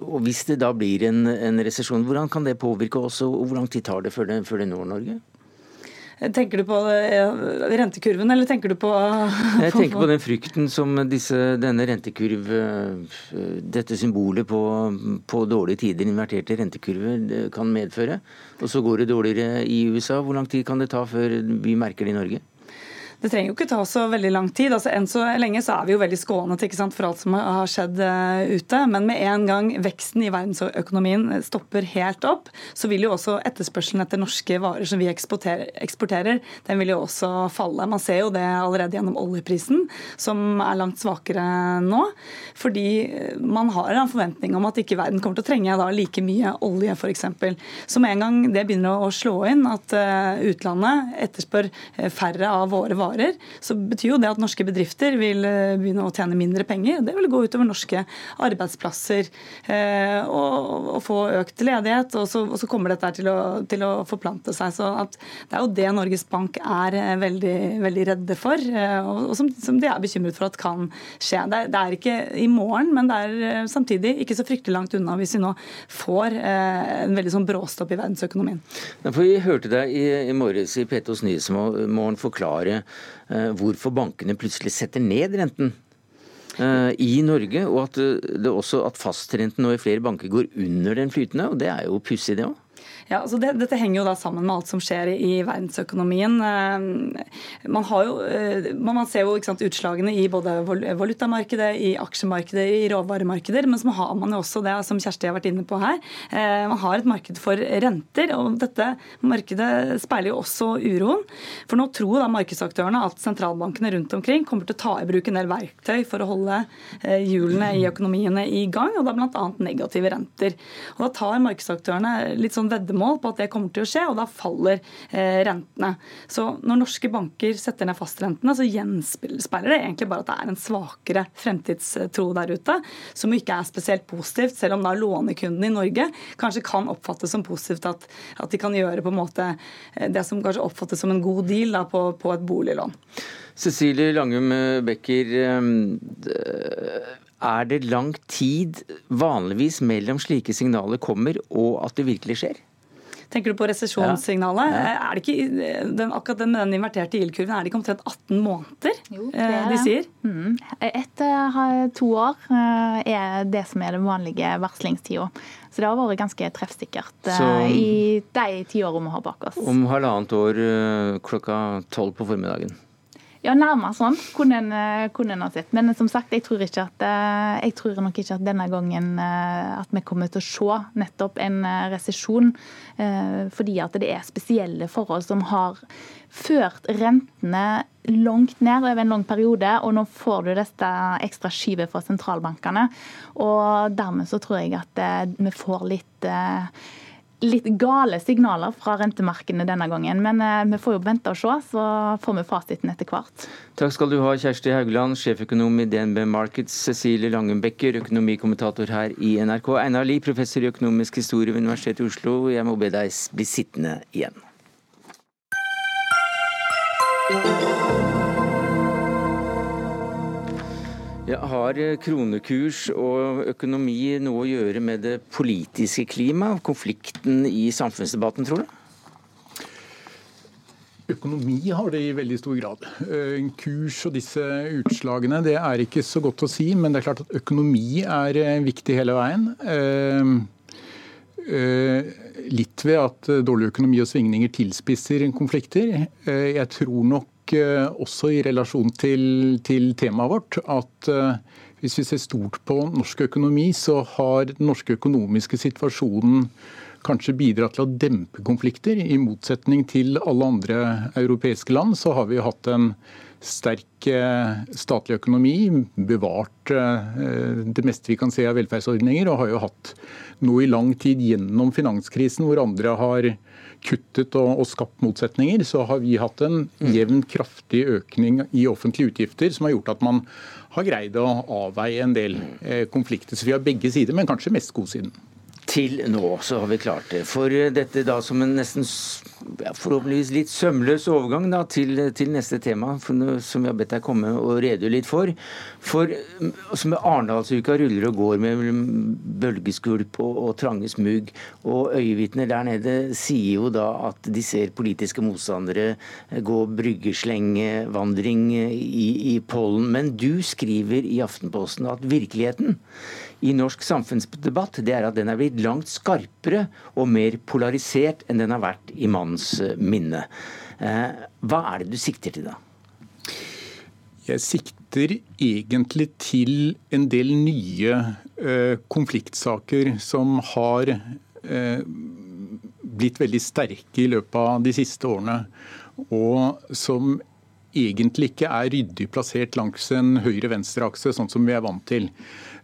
og hvis det da blir en, en resesjon, hvordan kan det påvirke oss, og hvor lang tid tar det før det, før det når Norge? Tenker du på rentekurven, eller tenker du på, Jeg tenker på den frykten som disse, denne rentekurv, eh, dette symbolet på, på dårlige tider, inverterte rentekurver, kan medføre. Og så går det dårligere i USA. Hvor lang tid kan det ta før vi merker det i Norge? Det trenger jo ikke ta så veldig lang tid. Altså, enn så lenge så er vi jo veldig skånet for alt som har skjedd uh, ute. Men med en gang veksten i verdensøkonomien stopper helt opp, så vil jo også etterspørselen etter norske varer som vi eksporterer, eksporterer, den vil jo også falle. Man ser jo det allerede gjennom oljeprisen, som er langt svakere nå. Fordi man har en forventning om at ikke verden kommer til å trenge da, like mye olje, f.eks. Så med en gang det begynner å slå inn, at uh, utlandet etterspør eh, færre av våre varer, varer, så betyr jo det at norske bedrifter vil eh, begynne å tjene mindre penger. Det vil gå utover norske arbeidsplasser eh, og, og, få økt ledighet. Og så, og så kommer dette til å, til å, forplante seg. så Det er jo det Norges Bank er eh, veldig, veldig redde for, og, som, som, de er bekymret for at kan skje. Det er, det er, ikke i morgen, men det er samtidig ikke så fryktelig langt unna hvis vi nå får en veldig sånn bråstopp i verdensøkonomien. vi hørte deg i, i morges i P2s Nyhetsmorgen forklare hvorfor bankene plutselig setter ned renten eh, i Norge, og at, eh, det også, at fastrenten nå i flere banker går under den flytende. og Det er jo pussig, det òg. Ja, altså det, Dette henger jo da sammen med alt som skjer i, i verdensøkonomien. Eh, man, jo, eh, man, ser jo sant, utslagene i både valutamarkedet, i aksjemarkedet, i råvaremarkeder. Men så har man jo også det som Kjersti har vært inne på her. Eh, man har et marked for renter. og Dette markedet speiler jo også uroen. For nå tror da markedsaktørene at sentralbankene rundt omkring kommer til å ta i bruk en del verktøy for å holde hjulene i økonomiene i gang, og da bl.a. negative renter. Og Da tar markedsaktørene litt sånn veddemål veddemål på at det kommer til å skje, og da faller eh, rentene. Så når norske banker setter ned fastrentene, så gjenspeiler det egentlig bare at det er en svakere fremtidstro der ute, som ikke er spesielt positivt, selv om da lånekundene i Norge kanskje kan oppfattes som positivt at, at de kan gjøre på en måte eh, det som kanskje oppfattes som en god deal da, på, på et boliglån. Cecilie Langum Becker, eh, er det lang tid vanligvis mellom slike signaler kommer og at det virkelig skjer? Tenker du på resesjonssignalet? Ja. Er det ikke, den, akkurat den, den inverterte gildkurven, er det ikke omtrent 18 måneder jo, det de sier? Mm. Etter to år eh, er det som er den vanlige varslingstida. Så det har vært ganske treffsikkert eh, Så, i de ti årene vi har bak oss. Om halvannet år klokka tolv på formiddagen? Ja, nærmere sånn kunne en, eh, kunne en, ha sett. Men som sagt, jeg tror, at, eh, jeg tror nok ikke at denne gangen eh, at vi kommer til å se nettopp en resesjon. Fordi at det er spesielle forhold som har ført rentene langt ned over en lang periode, og nå får du dette ekstra skyvet fra sentralbankene. Og dermed så tror jeg at vi får litt litt gale signaler fra rentemarkedene denne gangen. Men eh, vi får jo vente og se, så får vi fasiten etter hvert. Takk skal du ha, Kjersti Haugland, sjeføkonom i DNB Markets, Cecilie Langenbecker, økonomikommentator her i NRK, Einar Lie, professor i økonomisk historie ved Universitetet i Oslo. Jeg må be deg bli sittende igjen. Ja, har kronekurs og økonomi noe å gjøre med det politiske klimaet, konflikten i samfunnsdebatten, tror du? Økonomi har det i veldig stor grad. Eh, kurs og disse utslagene det er ikke så godt å si, men det er klart at økonomi er eh, viktig hele veien. Eh, litt ved at dårlig økonomi og svingninger tilspisser konflikter. Jeg tror nok nok også i relasjon til, til temaet vårt at hvis vi ser stort på norsk økonomi, så har den norske økonomiske situasjonen kanskje bidra til å dempe konflikter. I motsetning til alle andre europeiske land så har vi hatt en sterk eh, statlig økonomi, bevart eh, det meste vi kan se av velferdsordninger, og har jo hatt noe i lang tid gjennom finanskrisen, hvor andre har kuttet og, og, skapt motsetninger, så har vi hatt en mm. jevn, kraftig økning i offentlige utgifter som har gjort at man har greid å avveie en del eh, konflikter. Så vi har begge sider, men kanskje mest godsiden. Til nå så har vi klart det. For eh, dette da som en nesten ja, forhåpentligvis litt sømløs overgang da, til, til neste tema, for, som vi har bedt deg komme og redegjøre litt for. For mm, som Arendalsuka ruller og går med bølgeskvulp og, og trange smug, og øyevitner der nede sier jo da at de ser politiske motstandere gå bryggeslengvandring i, i pollen. Men du skriver i Aftenposten at virkeligheten i norsk samfunnsdebatt, det er at den er blitt langt skarpere og mer polarisert enn den har vært i manns eh, minne. Eh, hva er det du sikter til da? Jeg sikter egentlig til en del nye eh, konfliktsaker som har blitt veldig sterke i løpet av de siste årene. Og som egentlig ikke er ryddig plassert langs en høyre-venstre-akse, sånn som vi er vant til.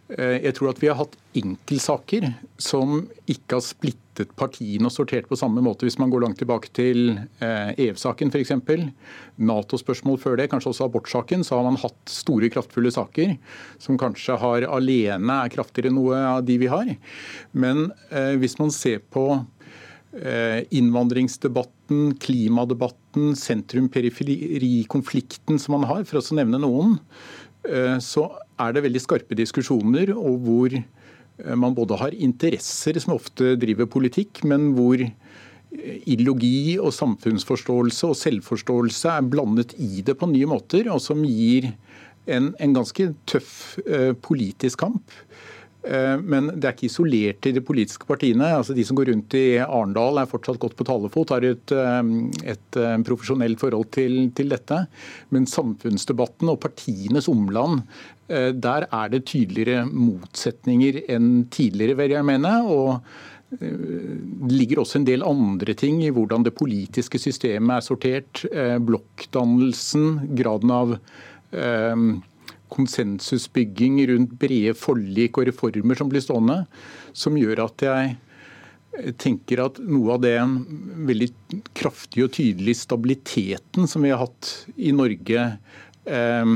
Eh, jeg tror at vi har hatt enkeltsaker som ikke har splittet partiene og sortert på samme måte, hvis man går langt tilbake til EU-saken eh, f.eks. Nato-spørsmål før det, kanskje også abortsaken, så har man hatt store, kraftfulle saker som kanskje har alene er kraftigere enn noe av de vi har. Men eh, hvis man ser på innvandringsdebatten, klimadebatten, sentrum-periferi-konflikten som man har, for å nevne noen, så er det veldig skarpe diskusjoner, og hvor eh, man både har interesser som ofte driver politikk, men hvor eh, ideologi og samfunnsforståelse og selvforståelse er blandet i det på nye måter, og som gir en, en ganske tøff eh, politisk kamp. Eh, men det er ikke isolert til de politiske partiene. Altså De som går rundt i Arendal er fortsatt godt på talefot, har et, et, et eh, profesjonelt forhold til, til, dette. Men samfunnsdebatten og partienes omland, der er det tydeligere motsetninger enn tidligere, vil jeg mene. og det ligger også en del andre ting i hvordan det politiske systemet er sortert. Blokkdannelsen, graden av konsensusbygging rundt brede forlik og reformer som blir stående, som gjør at jeg tenker at noe av den veldig kraftige og tydelige stabiliteten som vi har hatt i Norge eh,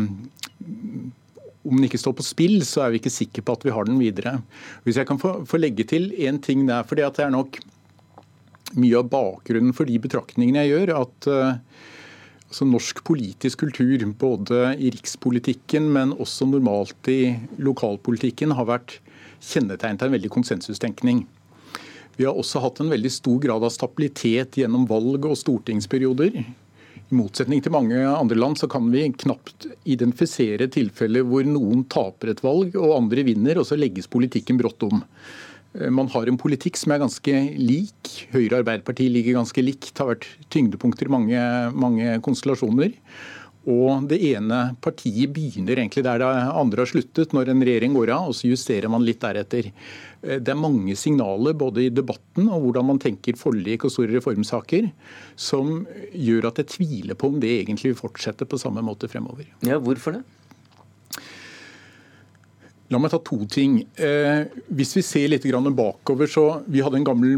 om den ikke står på spill, så er vi ikke sikre på at vi har den videre. Hvis jeg kan få, få legge til en ting der, for det er nok mye av bakgrunnen for de betraktningene jeg gjør, at uh, norsk politisk kultur, både i rikspolitikken, men også normalt i lokalpolitikken, har vært kjennetegnet av en veldig konsensustenkning. Vi har også hatt en veldig stor grad av stabilitet gjennom valg og stortingsperioder. Motsetning til mange andre land så kan vi knapt identifisere tilfeller hvor noen taper et valg og andre vinner, og så legges politikken brått om. Eh, man har en politikk som er ganske lik. Høyre og Arbeiderpartiet ligger ganske likt. Har vært tyngdepunkter i mange, mange konstellasjoner. Og det ene partiet begynner egentlig der det andre har sluttet, når en regjering går av, og så justerer man litt deretter. Eh, det er mange signaler både i debatten og hvordan man tenker forlik og store reformsaker, som gjør at jeg tviler på om det egentlig vil fortsette på samme måte fremover. Ja, Hvorfor det? La meg ta to ting. Eh, hvis vi ser litt bakover, så Vi hadde en gammel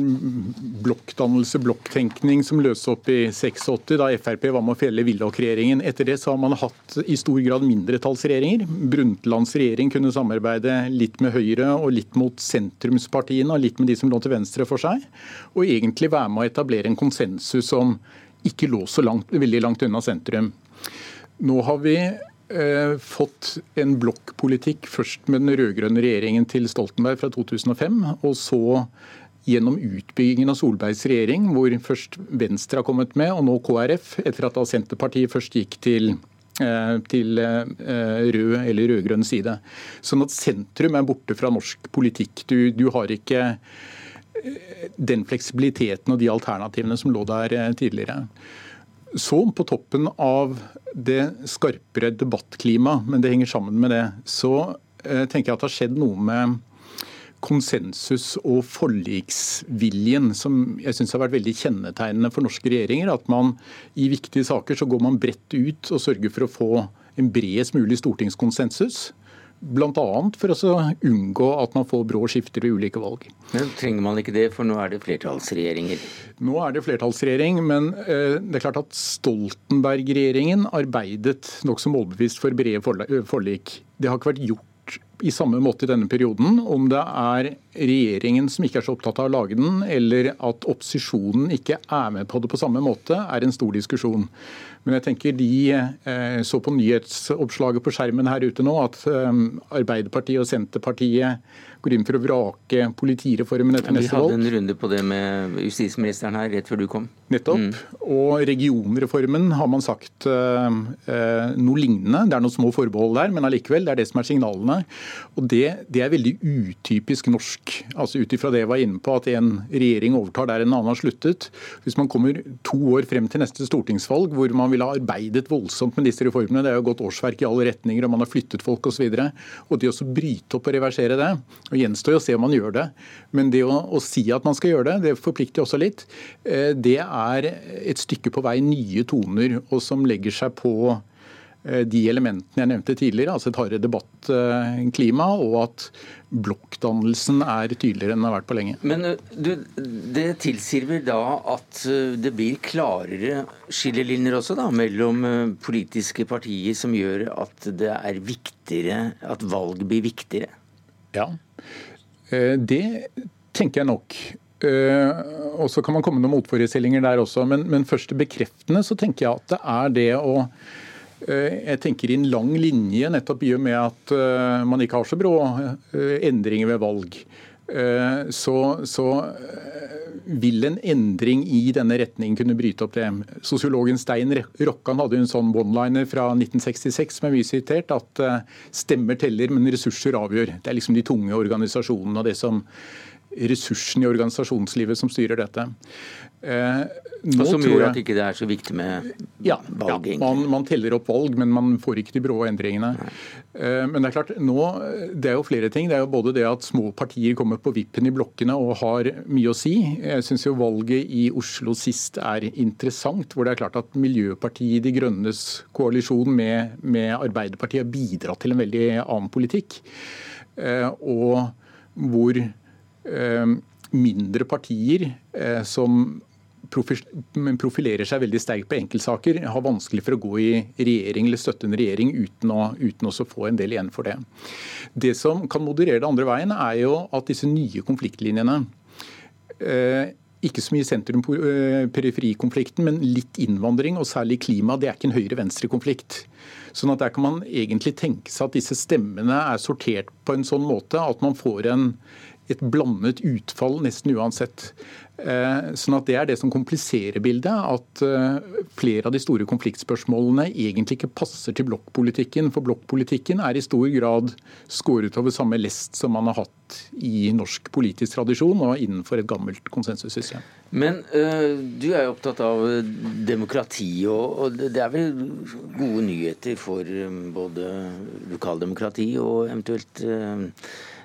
blokkdannelse, blokktenkning, som løste opp i 86, da Frp var med å felle Willoch-regjeringen. Etter det så har man hatt i stor grad mindretallsregjeringer. Brundtlands regjering kunne samarbeide litt med Høyre og litt mot sentrumspartiene og litt med de som lå til venstre for seg. Og egentlig være med å etablere en konsensus som ikke lå så langt, veldig langt unna sentrum. Nå har vi eh, fått en blokkpolitikk først med den rød-grønne regjeringen til Stoltenberg fra 2005, og så gjennom utbyggingen av Solbergs regjering, hvor først Venstre har kommet med, og nå KrF, etter at da Senterpartiet først gikk til eh, til eh, rød eller rød-grønn side. Sånn at sentrum er borte fra norsk politikk. Du, du har ikke eh, den fleksibiliteten og de alternativene som lå der tidligere. Så på toppen av det skarpere debattklimaet, men det henger sammen med det, så eh, tenker jeg at det har skjedd noe med konsensus- og forliksviljen, som jeg syns har vært veldig kjennetegnende for norske regjeringer. At man i viktige saker så går man bredt ut og sørger for å få en bredest mulig stortingskonsensus. Bl.a. for å unngå at man får brå skifter ved ulike valg. Men Trenger man ikke det, for nå er det flertallsregjeringer? Nå er det flertallsregjering, men eh, det er klart at Stoltenberg-regjeringen arbeidet nokså målbevisst for brede forlik. Det har ikke vært gjort i samme måte i denne perioden. Om det er regjeringen som ikke er så opptatt av å lage den, eller at opposisjonen ikke er med på det på samme måte, er en stor diskusjon. Men jeg tenker de eh, så på nyhetsoppslaget på skjermen her ute nå at eh, Arbeiderpartiet og Senterpartiet går inn for å vrake politireformen etter neste valg. Vi hadde en runde på det med justisministeren her rett før du kom. Nettopp. Mm. Og regionreformen har man sagt uh, uh, noe lignende. Det er noen små forbehold der, men allikevel, det er det som er signalene. Og det, det er veldig utypisk norsk. Altså Ut ifra det jeg var inne på, at en regjering overtar der en annen har sluttet. Hvis man kommer to år frem til neste stortingsvalg hvor man ville ha arbeidet voldsomt med disse reformene, det er jo gått årsverk i alle retninger, og man har flyttet folk osv. Og, så og det å bryte opp og reversere det og Gjenstår å se om man gjør det. Men det å, å, si at man skal gjøre det, det forplikter også litt. Eh, det er et stykke på vei nye toner, og som legger seg på de elementene jeg nevnte tidligere, altså et hardere debattklima, og at blokkdannelsen er tydeligere enn den har vært på lenge. Men eh, du, det tilsier vel da at det blir klarere skillelinjer også da, mellom politiske partier som gjør at det er viktigere, at valg blir viktigere? Ja, eh, det tenker jeg nok. Eh, og så kan man komme med noen motforestillinger der også. Men, men først bekreftende så tenker jeg at det er det å eh, jeg tenker i en lang linje, nettopp i og med at man ikke har så brå endringer ved valg. Så, så vil en endring i denne retningen kunne bryte opp det. Sosiologen Stein Rokkan hadde en sånn one-liner fra 1966 som er mye sitert, at eh, stemmer teller, men ressurser avgjør. Det er liksom de tunge organisasjonene og det som ressursene i organisasjonslivet som styrer dette. Eh, nå Som gjør at ikke det er så viktig med ja, valg? Ja, man, man, teller opp valg, men man får ikke de brå endringene. Eh, men det er klart, nå, det er jo flere ting. Det er jo både det at små partier kommer på vippen i blokkene og har mye å si. Jeg syns jo valget i Oslo sist er interessant, hvor det er klart at Miljøpartiet De Grønnes koalisjon med, med Arbeiderpartiet har bidratt til en veldig annen politikk. Eh, og hvor mindre partier som profilerer seg veldig sterkt på enkeltsaker, har vanskelig for å gå i regjering eller støtte en regjering uten å, uten å få en del igjen for det. Det som kan moderere det andre veien, er jo at disse nye konfliktlinjene eh, ikke så mye sentrum-periferikonflikten, men litt innvandring, og særlig klima. Det er ikke en høyre-venstre-konflikt. Sånn at Der kan man egentlig tenke seg at disse stemmene er sortert på en sånn måte at man får en, et blandet utfall nesten uansett. Eh, sånn at Det er det som kompliserer bildet. At eh, flere av de store konfliktspørsmålene egentlig ikke passer til blokkpolitikken. For blokkpolitikken er i stor grad skåret over samme lest som man har hatt i norsk politisk tradisjon og innenfor et gammelt konsensussystem. Men øh, du er jo opptatt av demokrati, og, og, det er vel gode nyheter for både lokaldemokrati og eventuelt Eh,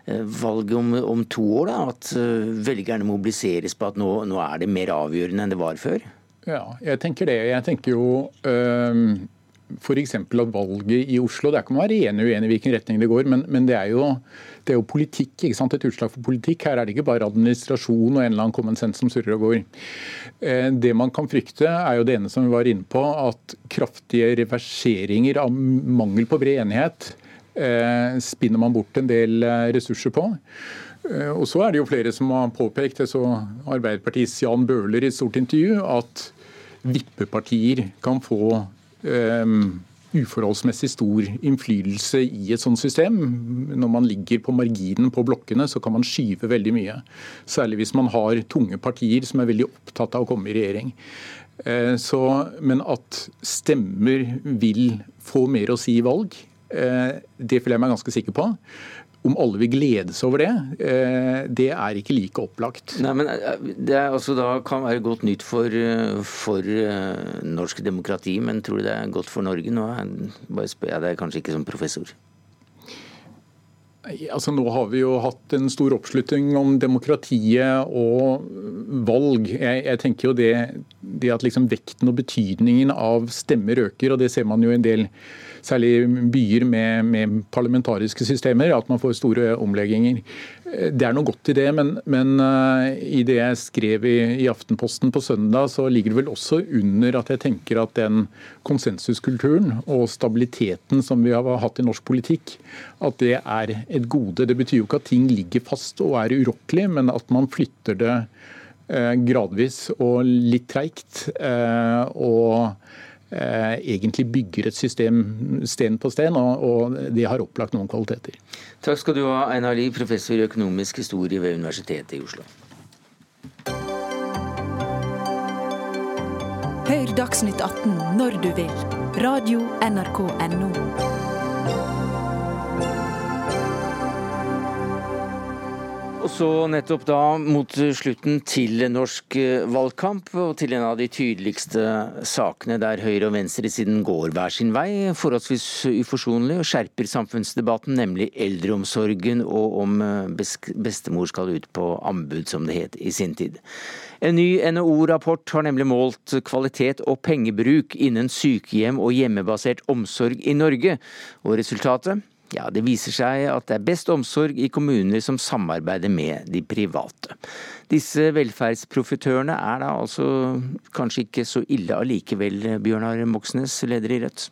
valget om, om, to år, da, at eh, velgerne mobiliseres på at nå, nå, er det mer avgjørende enn det var før? Ja, jeg tenker det. Jeg tenker jo øh, f.eks. at valget i Oslo Der kan å være enig uenig i hvilken retning det går, men, men det, er jo, det, er jo, politikk. ikke sant? Et utslag for politikk. Her er det ikke bare administrasjon og en eller annen common sense som surrer og går. Det man kan frykte, er jo det ene som vi var inne på, at kraftige reverseringer av mangel på bred enighet Eh, spinner man bort en del eh, ressurser på. Eh, og så er det jo flere som har påpekt, det så Arbeiderpartiets Jan Bøhler i et stort intervju, at vippepartier kan få um, uforholdsmessig stor innflytelse i et sånt system. Når man ligger på marginen på blokkene, så kan man skyve veldig mye. Særlig hvis man har tunge partier som er veldig opptatt av å komme i regjering. Så, men at stemmer vil få mer å si i valg, Eh, det føler jeg meg ganske sikker på. om alle vil glede seg over det, eh, det er ikke like opplagt. Nei, men eh, Det da kan være godt nytt for, eh, for norsk demokrati, men tror du det er godt for Norge? Nå bare spør jeg deg kanskje ikke som professor. Altså, nå har vi jo hatt en stor oppslutning om demokratiet og valg. Jeg, jeg tenker jo det, det at liksom vekten og betydningen av stemmer øker, og det ser man jo i en del særlig byer med, med, parlamentariske systemer, at man får store omlegginger. Det er noe godt i det, men, men uh, i det jeg skrev i, i, Aftenposten på søndag, så ligger det vel også under at jeg tenker at den konsensuskulturen og stabiliteten som vi har hatt i norsk politikk, at det er et gode. Det betyr jo ikke at ting ligger fast og er urokkelig, men at man flytter det uh, gradvis og litt treigt. Og Eh, egentlig bygger et system sten på sten, og, og det har opplagt noen kvaliteter. Takk skal du ha, Einar Lie, professor i økonomisk historie ved Universitetet i Oslo. Hør Dagsnytt 18 når du vil. Radio NRK Radio.nrk.no. Og så nettopp da mot slutten til norsk eh, valgkamp, og til en av de tydeligste sakene der høyre- og venstresiden går hver sin vei, forholdsvis uforsonlig, og skjerper samfunnsdebatten, nemlig eldreomsorgen og om eh, bestemor skal ut på anbud, som det het i sin tid. En ny NHO-rapport har nemlig målt kvalitet og pengebruk innen sykehjem og hjemmebasert omsorg i Norge, og resultatet ja, Det viser seg at det er best omsorg i kommuner som samarbeider med de private. Disse velferdsprofitørene er da altså kanskje ikke så ille allikevel, Bjørnar Moxnes, leder i Rødt?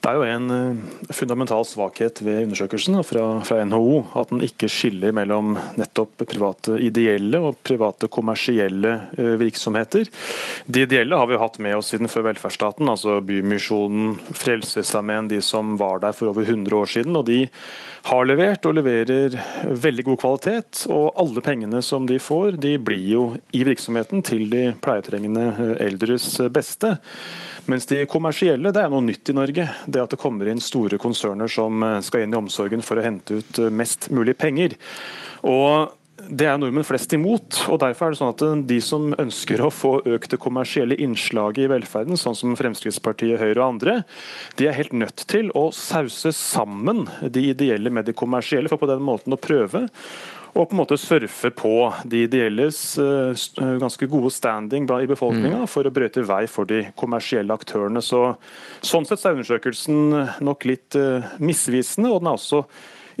Det er jo en eh, fundamental svakhet ved undersøkelsen fra, fra, NHO at den ikke skiller mellom nettopp private ideelle og private kommersielle eh, virksomheter. De ideelle har vi hatt med oss siden før velferdsstaten, altså Bymisjonen, Frelsesarmeen, de som var der for over 100 år siden. og de har levert og leverer veldig god kvalitet. Og alle pengene som de får, de blir jo i virksomheten til de pleietrengende eldres beste. Mens de kommersielle det er noe nytt i Norge. Det at det kommer inn store konserner som skal inn i omsorgen for å hente ut mest mulig penger. Og det er nordmenn flest imot. og Derfor er det sånn at eh, de som ønsker å få økt det kommersielle innslaget i velferden, sånn som Fremskrittspartiet, Høyre og andre, de er helt nødt til å sause sammen de ideelle med de kommersielle, for på den måten å prøve og på en måte surfe på de ideelles uh, ganske gode standing i befolkninga mm. for å brøyte vei for de kommersielle aktørene. Så, sånn sett er undersøkelsen nok litt misvisende, og den er også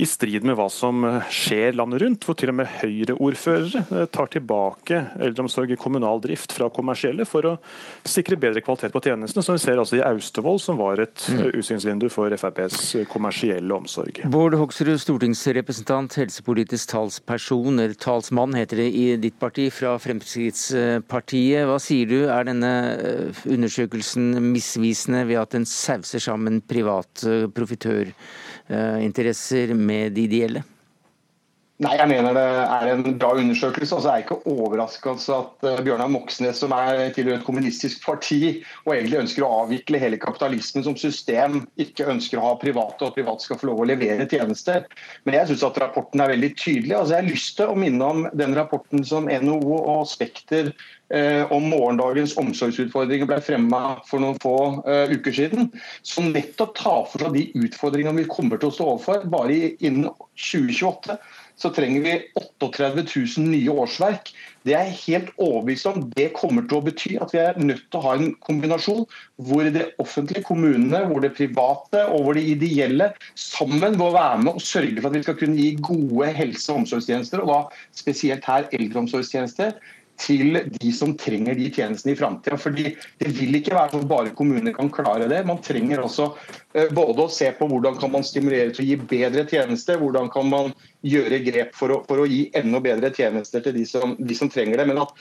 i strid med hva som eh, skjer landet rundt, hvor til og med Høyre-ordførere eh, tar tilbake eldreomsorg i kommunal drift fra kommersielle for å sikre bedre kvalitet på tjenestene, som vi ser altså i Austevoll, som var et mm. Eh, utsynsvindu for FrPs kommersielle omsorg. Bård Hoksrud, stortingsrepresentant, helsepolitisk talsperson, eller talsmann heter det i ditt parti, fra Fremskrittspartiet. Hva sier du, er denne undersøkelsen misvisende ved at den sauser sammen privat profitør? Eh, interesser med de ideelle? Nei, jeg mener det er en bra undersøkelse. og så er jeg ikke overraska at uh, Bjørnar Moxnes, som er tilhører et kommunistisk parti og egentlig ønsker å avvikle hele kapitalismen som system, ikke ønsker å ha private, og at private skal få lov å levere tjenester. Men jeg syns at rapporten er veldig tydelig. Altså, jeg har lyst til å minne om den rapporten som NHO og Spekter Eh, om morgendagens omsorgsutfordringer ble fremma for noen få uh, uker siden, som nettopp tar for seg de utfordringene vi kommer til å stå overfor. Bare innen 2028 så trenger vi 38 000 nye årsverk. Det er helt overbevist om. Det kommer til å bety at vi er nødt til å ha en kombinasjon hvor det offentlige, kommunene, hvor det private og hvor det ideelle sammen må være med og sørge for at vi skal kunne gi gode helse- og omsorgstjenester, og da spesielt her eldreomsorgstjenester til de som trenger de tjenestene i framtida. Fordi det vil ikke være sånn bare kommuner kan klare det. Man trenger også eh, både å se på hvordan kan man stimulere til å gi bedre tjenester, hvordan kan man gjøre grep for å, for å, gi enda bedre tjenester til de som, de som, trenger det. Men at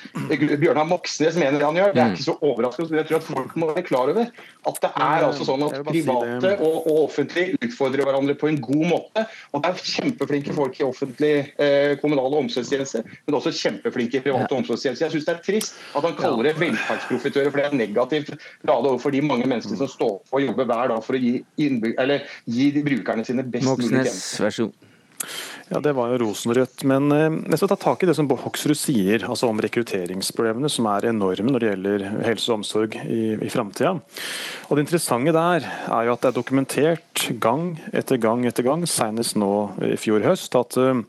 Bjørnar Moxnes mener det han gjør, det er ikke så overraskende. Jeg tror at folk må være klar over at det er altså sånn at private og, og offentlige utfordrer hverandre på en god måte. Og det er kjempeflinke folk i offentlig eh, kommunale omsorgstjenester, men også kjempeflinke i private omsorgstjenester jeg syns det er trist at han kaller det velferdsprofitører, for det er negativt ladet overfor de mange menneskene som står på og jobber hver dag for å gi, gi brukerne sine best mulig tjenester. Ja, Det var jo rosenrødt. Men eh, jeg skal ta tak i det som Hoksrud sier altså om rekrutteringsproblemene, som er enorme når det gjelder helse og omsorg i, i framtida. Det interessante der er jo at det er dokumentert gang etter gang etter gang, senest nå i fjor høst, at uh,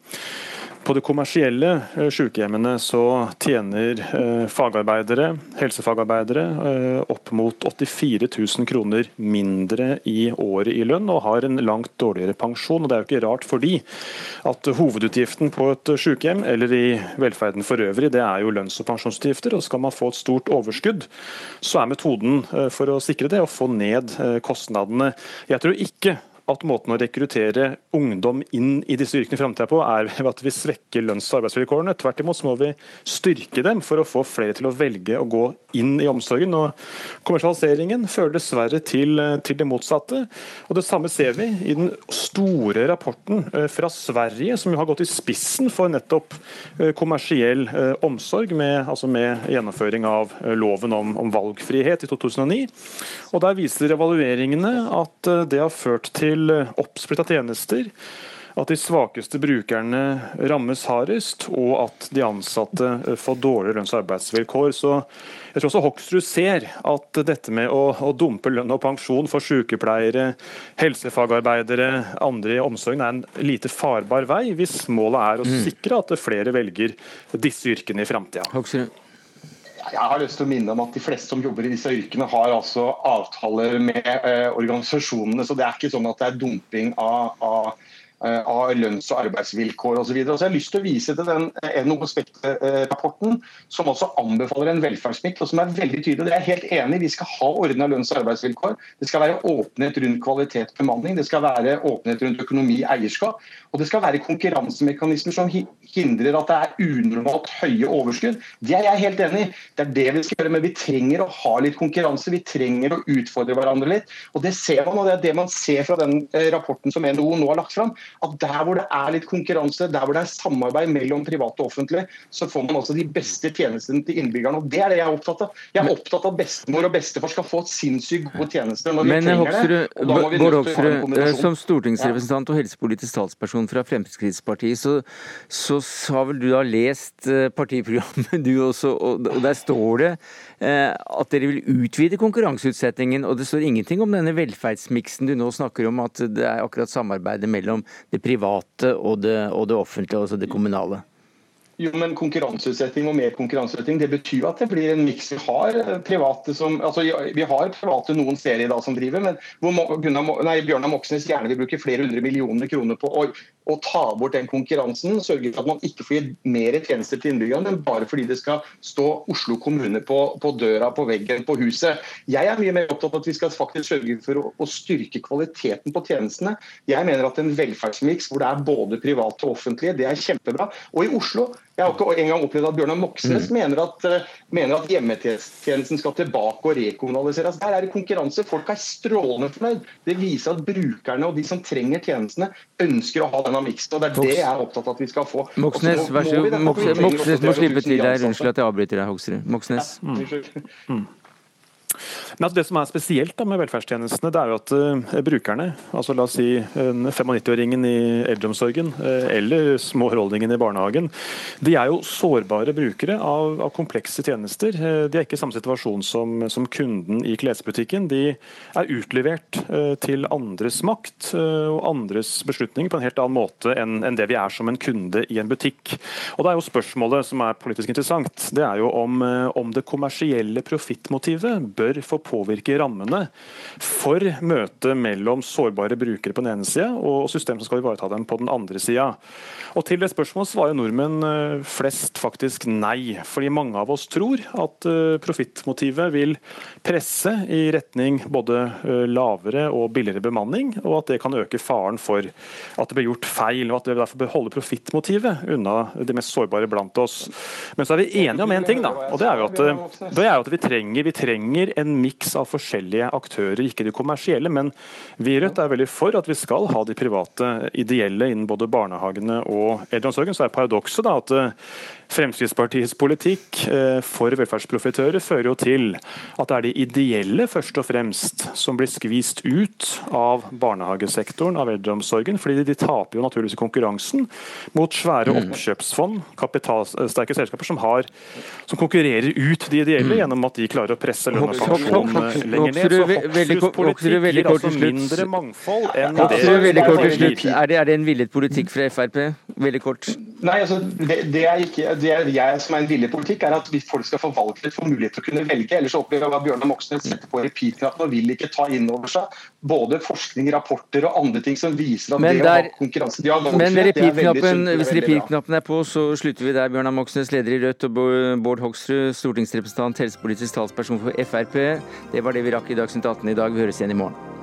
på de kommersielle eh, sykehjemmene så tjener eh, fagarbeidere, helsefagarbeidere eh, opp mot 84 000 kroner mindre i året i lønn, og har en langt dårligere pensjon. Og Det er jo ikke rart fordi at hovedutgiften på et sykehjem, eller i velferden for øvrig, det er jo lønns- og pensjonsutgifter. og Skal man få et stort overskudd, så er metoden for å sikre det å få ned kostnadene. Jeg tror ikke at måten å rekruttere ungdom inn i disse yrkene i framtida på, er ved at vi svekker lønns- og arbeidsvilkårene. Tvert imot må vi styrke dem for å få flere til å velge å gå inn i omsorgen. Og kommersialiseringen fører dessverre til, til det motsatte. Og Det samme ser vi i den store rapporten eh, fra Sverige, som har gått i spissen for nettopp eh, kommersiell eh, omsorg, med, altså med gjennomføring av loven om, om valgfrihet i 2009. Og Der viser evalueringene at det har ført til til eh, oppsplitta tjenester, at de svakeste brukerne rammes hardest, og at de ansatte eh, får dårligere lønns- og arbeidsvilkår. Så jeg tror også Hoksrud ser at dette med å, å dumpe lønn og pensjon for sykepleiere, helsefagarbeidere, andre i omsorgen er en lite farbar vei, hvis målet er å mm. sikre at flere velger disse yrkene i framtida. Jeg har lyst til å minne om at De fleste som jobber i disse yrkene, har altså avtaler med eh, organisasjonene. så Det er ikke sånn at det er dumping av, av av lønns- og arbeidsvilkår osv. Jeg har lyst til å vise til den eh, NHO Spekt-rapporten, som også anbefaler en velferdsmiks, og som er veldig tydelig. Det er helt enig i. Vi skal ha ordna lønns- og arbeidsvilkår. Det skal være åpenhet rundt kvalitet og bemanning. Det skal være åpenhet rundt økonomi og eierskap. Og det skal være konkurransemekanismer som hindrer at det er unormalt høye overskudd. Det er jeg helt enig i. Det er det vi skal gjøre. Men vi trenger å ha litt konkurranse. Vi trenger å utfordre hverandre litt. Og det ser man, og det er det man ser fra den eh, rapporten som NHO nå har lagt fram at der hvor det er litt konkurranse, der hvor det er samarbeid mellom private og offentlige, så får man også de beste tjenestene til innbyggerne. og Det er det jeg er opptatt av. Jeg er opptatt av at bestemor og bestefar skal få sinnssykt gode tjenester når Men, vi trenger det. Og Bård Hoksrud, eh, som stortingsrepresentant og helsepolitisk talsperson fra Fremskrittspartiet, så, så har vel du da lest eh, partiprogrammet du også, og der står det eh, at dere vil utvide konkurranseutsettingen. Og det står ingenting om denne velferdsmiksen du nå snakker om, at det er akkurat samarbeidet mellom det private og det, og det offentlige, altså det kommunale? Jo, men konkurranseutsetting og mer konkurranseutsetting, det betyr at det blir en miks. Vi har eh, private som, altså vi har private noen steder i dag som driver, men hvor Gunnar, nei, Bjørnar Moxnes gjerne vil bruke flere hundre millioner kroner på å, å, ta bort den konkurransen. Sørge for at man ikke får gitt mer tjenester til innbyggerne, men bare fordi det skal stå Oslo kommune på, på, døra, på veggen, på huset. Jeg er mye mer opptatt av at vi skal faktisk sørge for å, å styrke kvaliteten på tjenestene. Jeg mener at en velferdsmiks hvor det er både private og offentlige, det er kjempebra. Og i Oslo jeg har ikke engang opplevd at Bjørnar Moxnes mm. mener, at, uh, mener at hjemmetjenesten skal tilbake og rekommunaliseres. Der er det konkurranse. Folk er strålende fornøyd. Det viser at brukerne og de som trenger tjenestene, ønsker å ha denne miksen. og Det er det jeg er opptatt av at vi skal få. Moxnes, vær så god. Moxnes må slippe til deg. Unnskyld at jeg avbryter deg, Hoksrud. Moxnes. Ja, mm. Men altså Det som er spesielt da med velferdstjenestene, det er jo at uh, brukerne, altså la oss si 95-åringen i eldreomsorgen uh, eller småholdningen i barnehagen, de er jo sårbare brukere av, av komplekse tjenester. Uh, de er ikke i samme situasjon som, som, kunden i klesbutikken. De er utlevert til andres makt og andres beslutninger på en helt annen måte enn, enn det vi er som en kunde i en butikk. Og Det er jo spørsmålet som er politisk interessant, det er jo om, om det kommersielle profittmotivet bør få påvirke rammene for møtet mellom sårbare brukere på den ene sida og system som skal ivareta dem på den andre sida. Og Til det spørsmålet svarer nordmenn eh, flest faktisk nei. Fordi mange av oss tror at eh, profittmotivet vil presse i retning både eh, lavere og billigere bemanning, og at det kan øke faren for at det blir gjort feil. og At det derfor bør holde profittmotivet unna de mest sårbare blant oss. Men så er vi enige om én en ting, da, og det er jo at, det er at vi, trenger, vi trenger en miks av forskjellige aktører, ikke de kommersielle. Men vi i Rødt er veldig for at vi skal ha de private ideelle innen både barnehagene og eldreomsorgen. Så er paradokset at Fremskrittspartiets politikk eh, for velferdsprofitører fører jo til at det er de ideelle først og fremst som blir skvist ut av barnehagesektoren, av eldreomsorgen. fordi de taper jo naturligvis i konkurransen mot svære mm. oppkjøpsfond, kapitalsterke selskaper som, har, som konkurrerer ut de ideelle mm. gjennom at de klarer å presse lønn og pensjon lenger ned. Så Hoksruds politikk gir altså mindre mangfold enn det er det, er det en villet politikk fra Frp? Veldig kort. Nei, altså, det, det, er ikke, det er jeg som er en villig politikk, er at folk skal få valgfrihet, få mulighet til å kunne velge. Ellers opplever jeg at Bjørnar Moxnes setter på repeat-knappen og vil ikke ta inn over seg både forskning, rapporter og andre ting som viser at men det der, å ha konkurranse de har Men hvis repeat-knappen er på, så slutter vi der. Bjørnar Moxnes, leder i Rødt, og Bård Hoksrud, stortingsrepresentant, helsepolitisk talsperson for Frp. Det var det vi rakk i Dagsnytt 18 i dag. Vi høres igjen i morgen.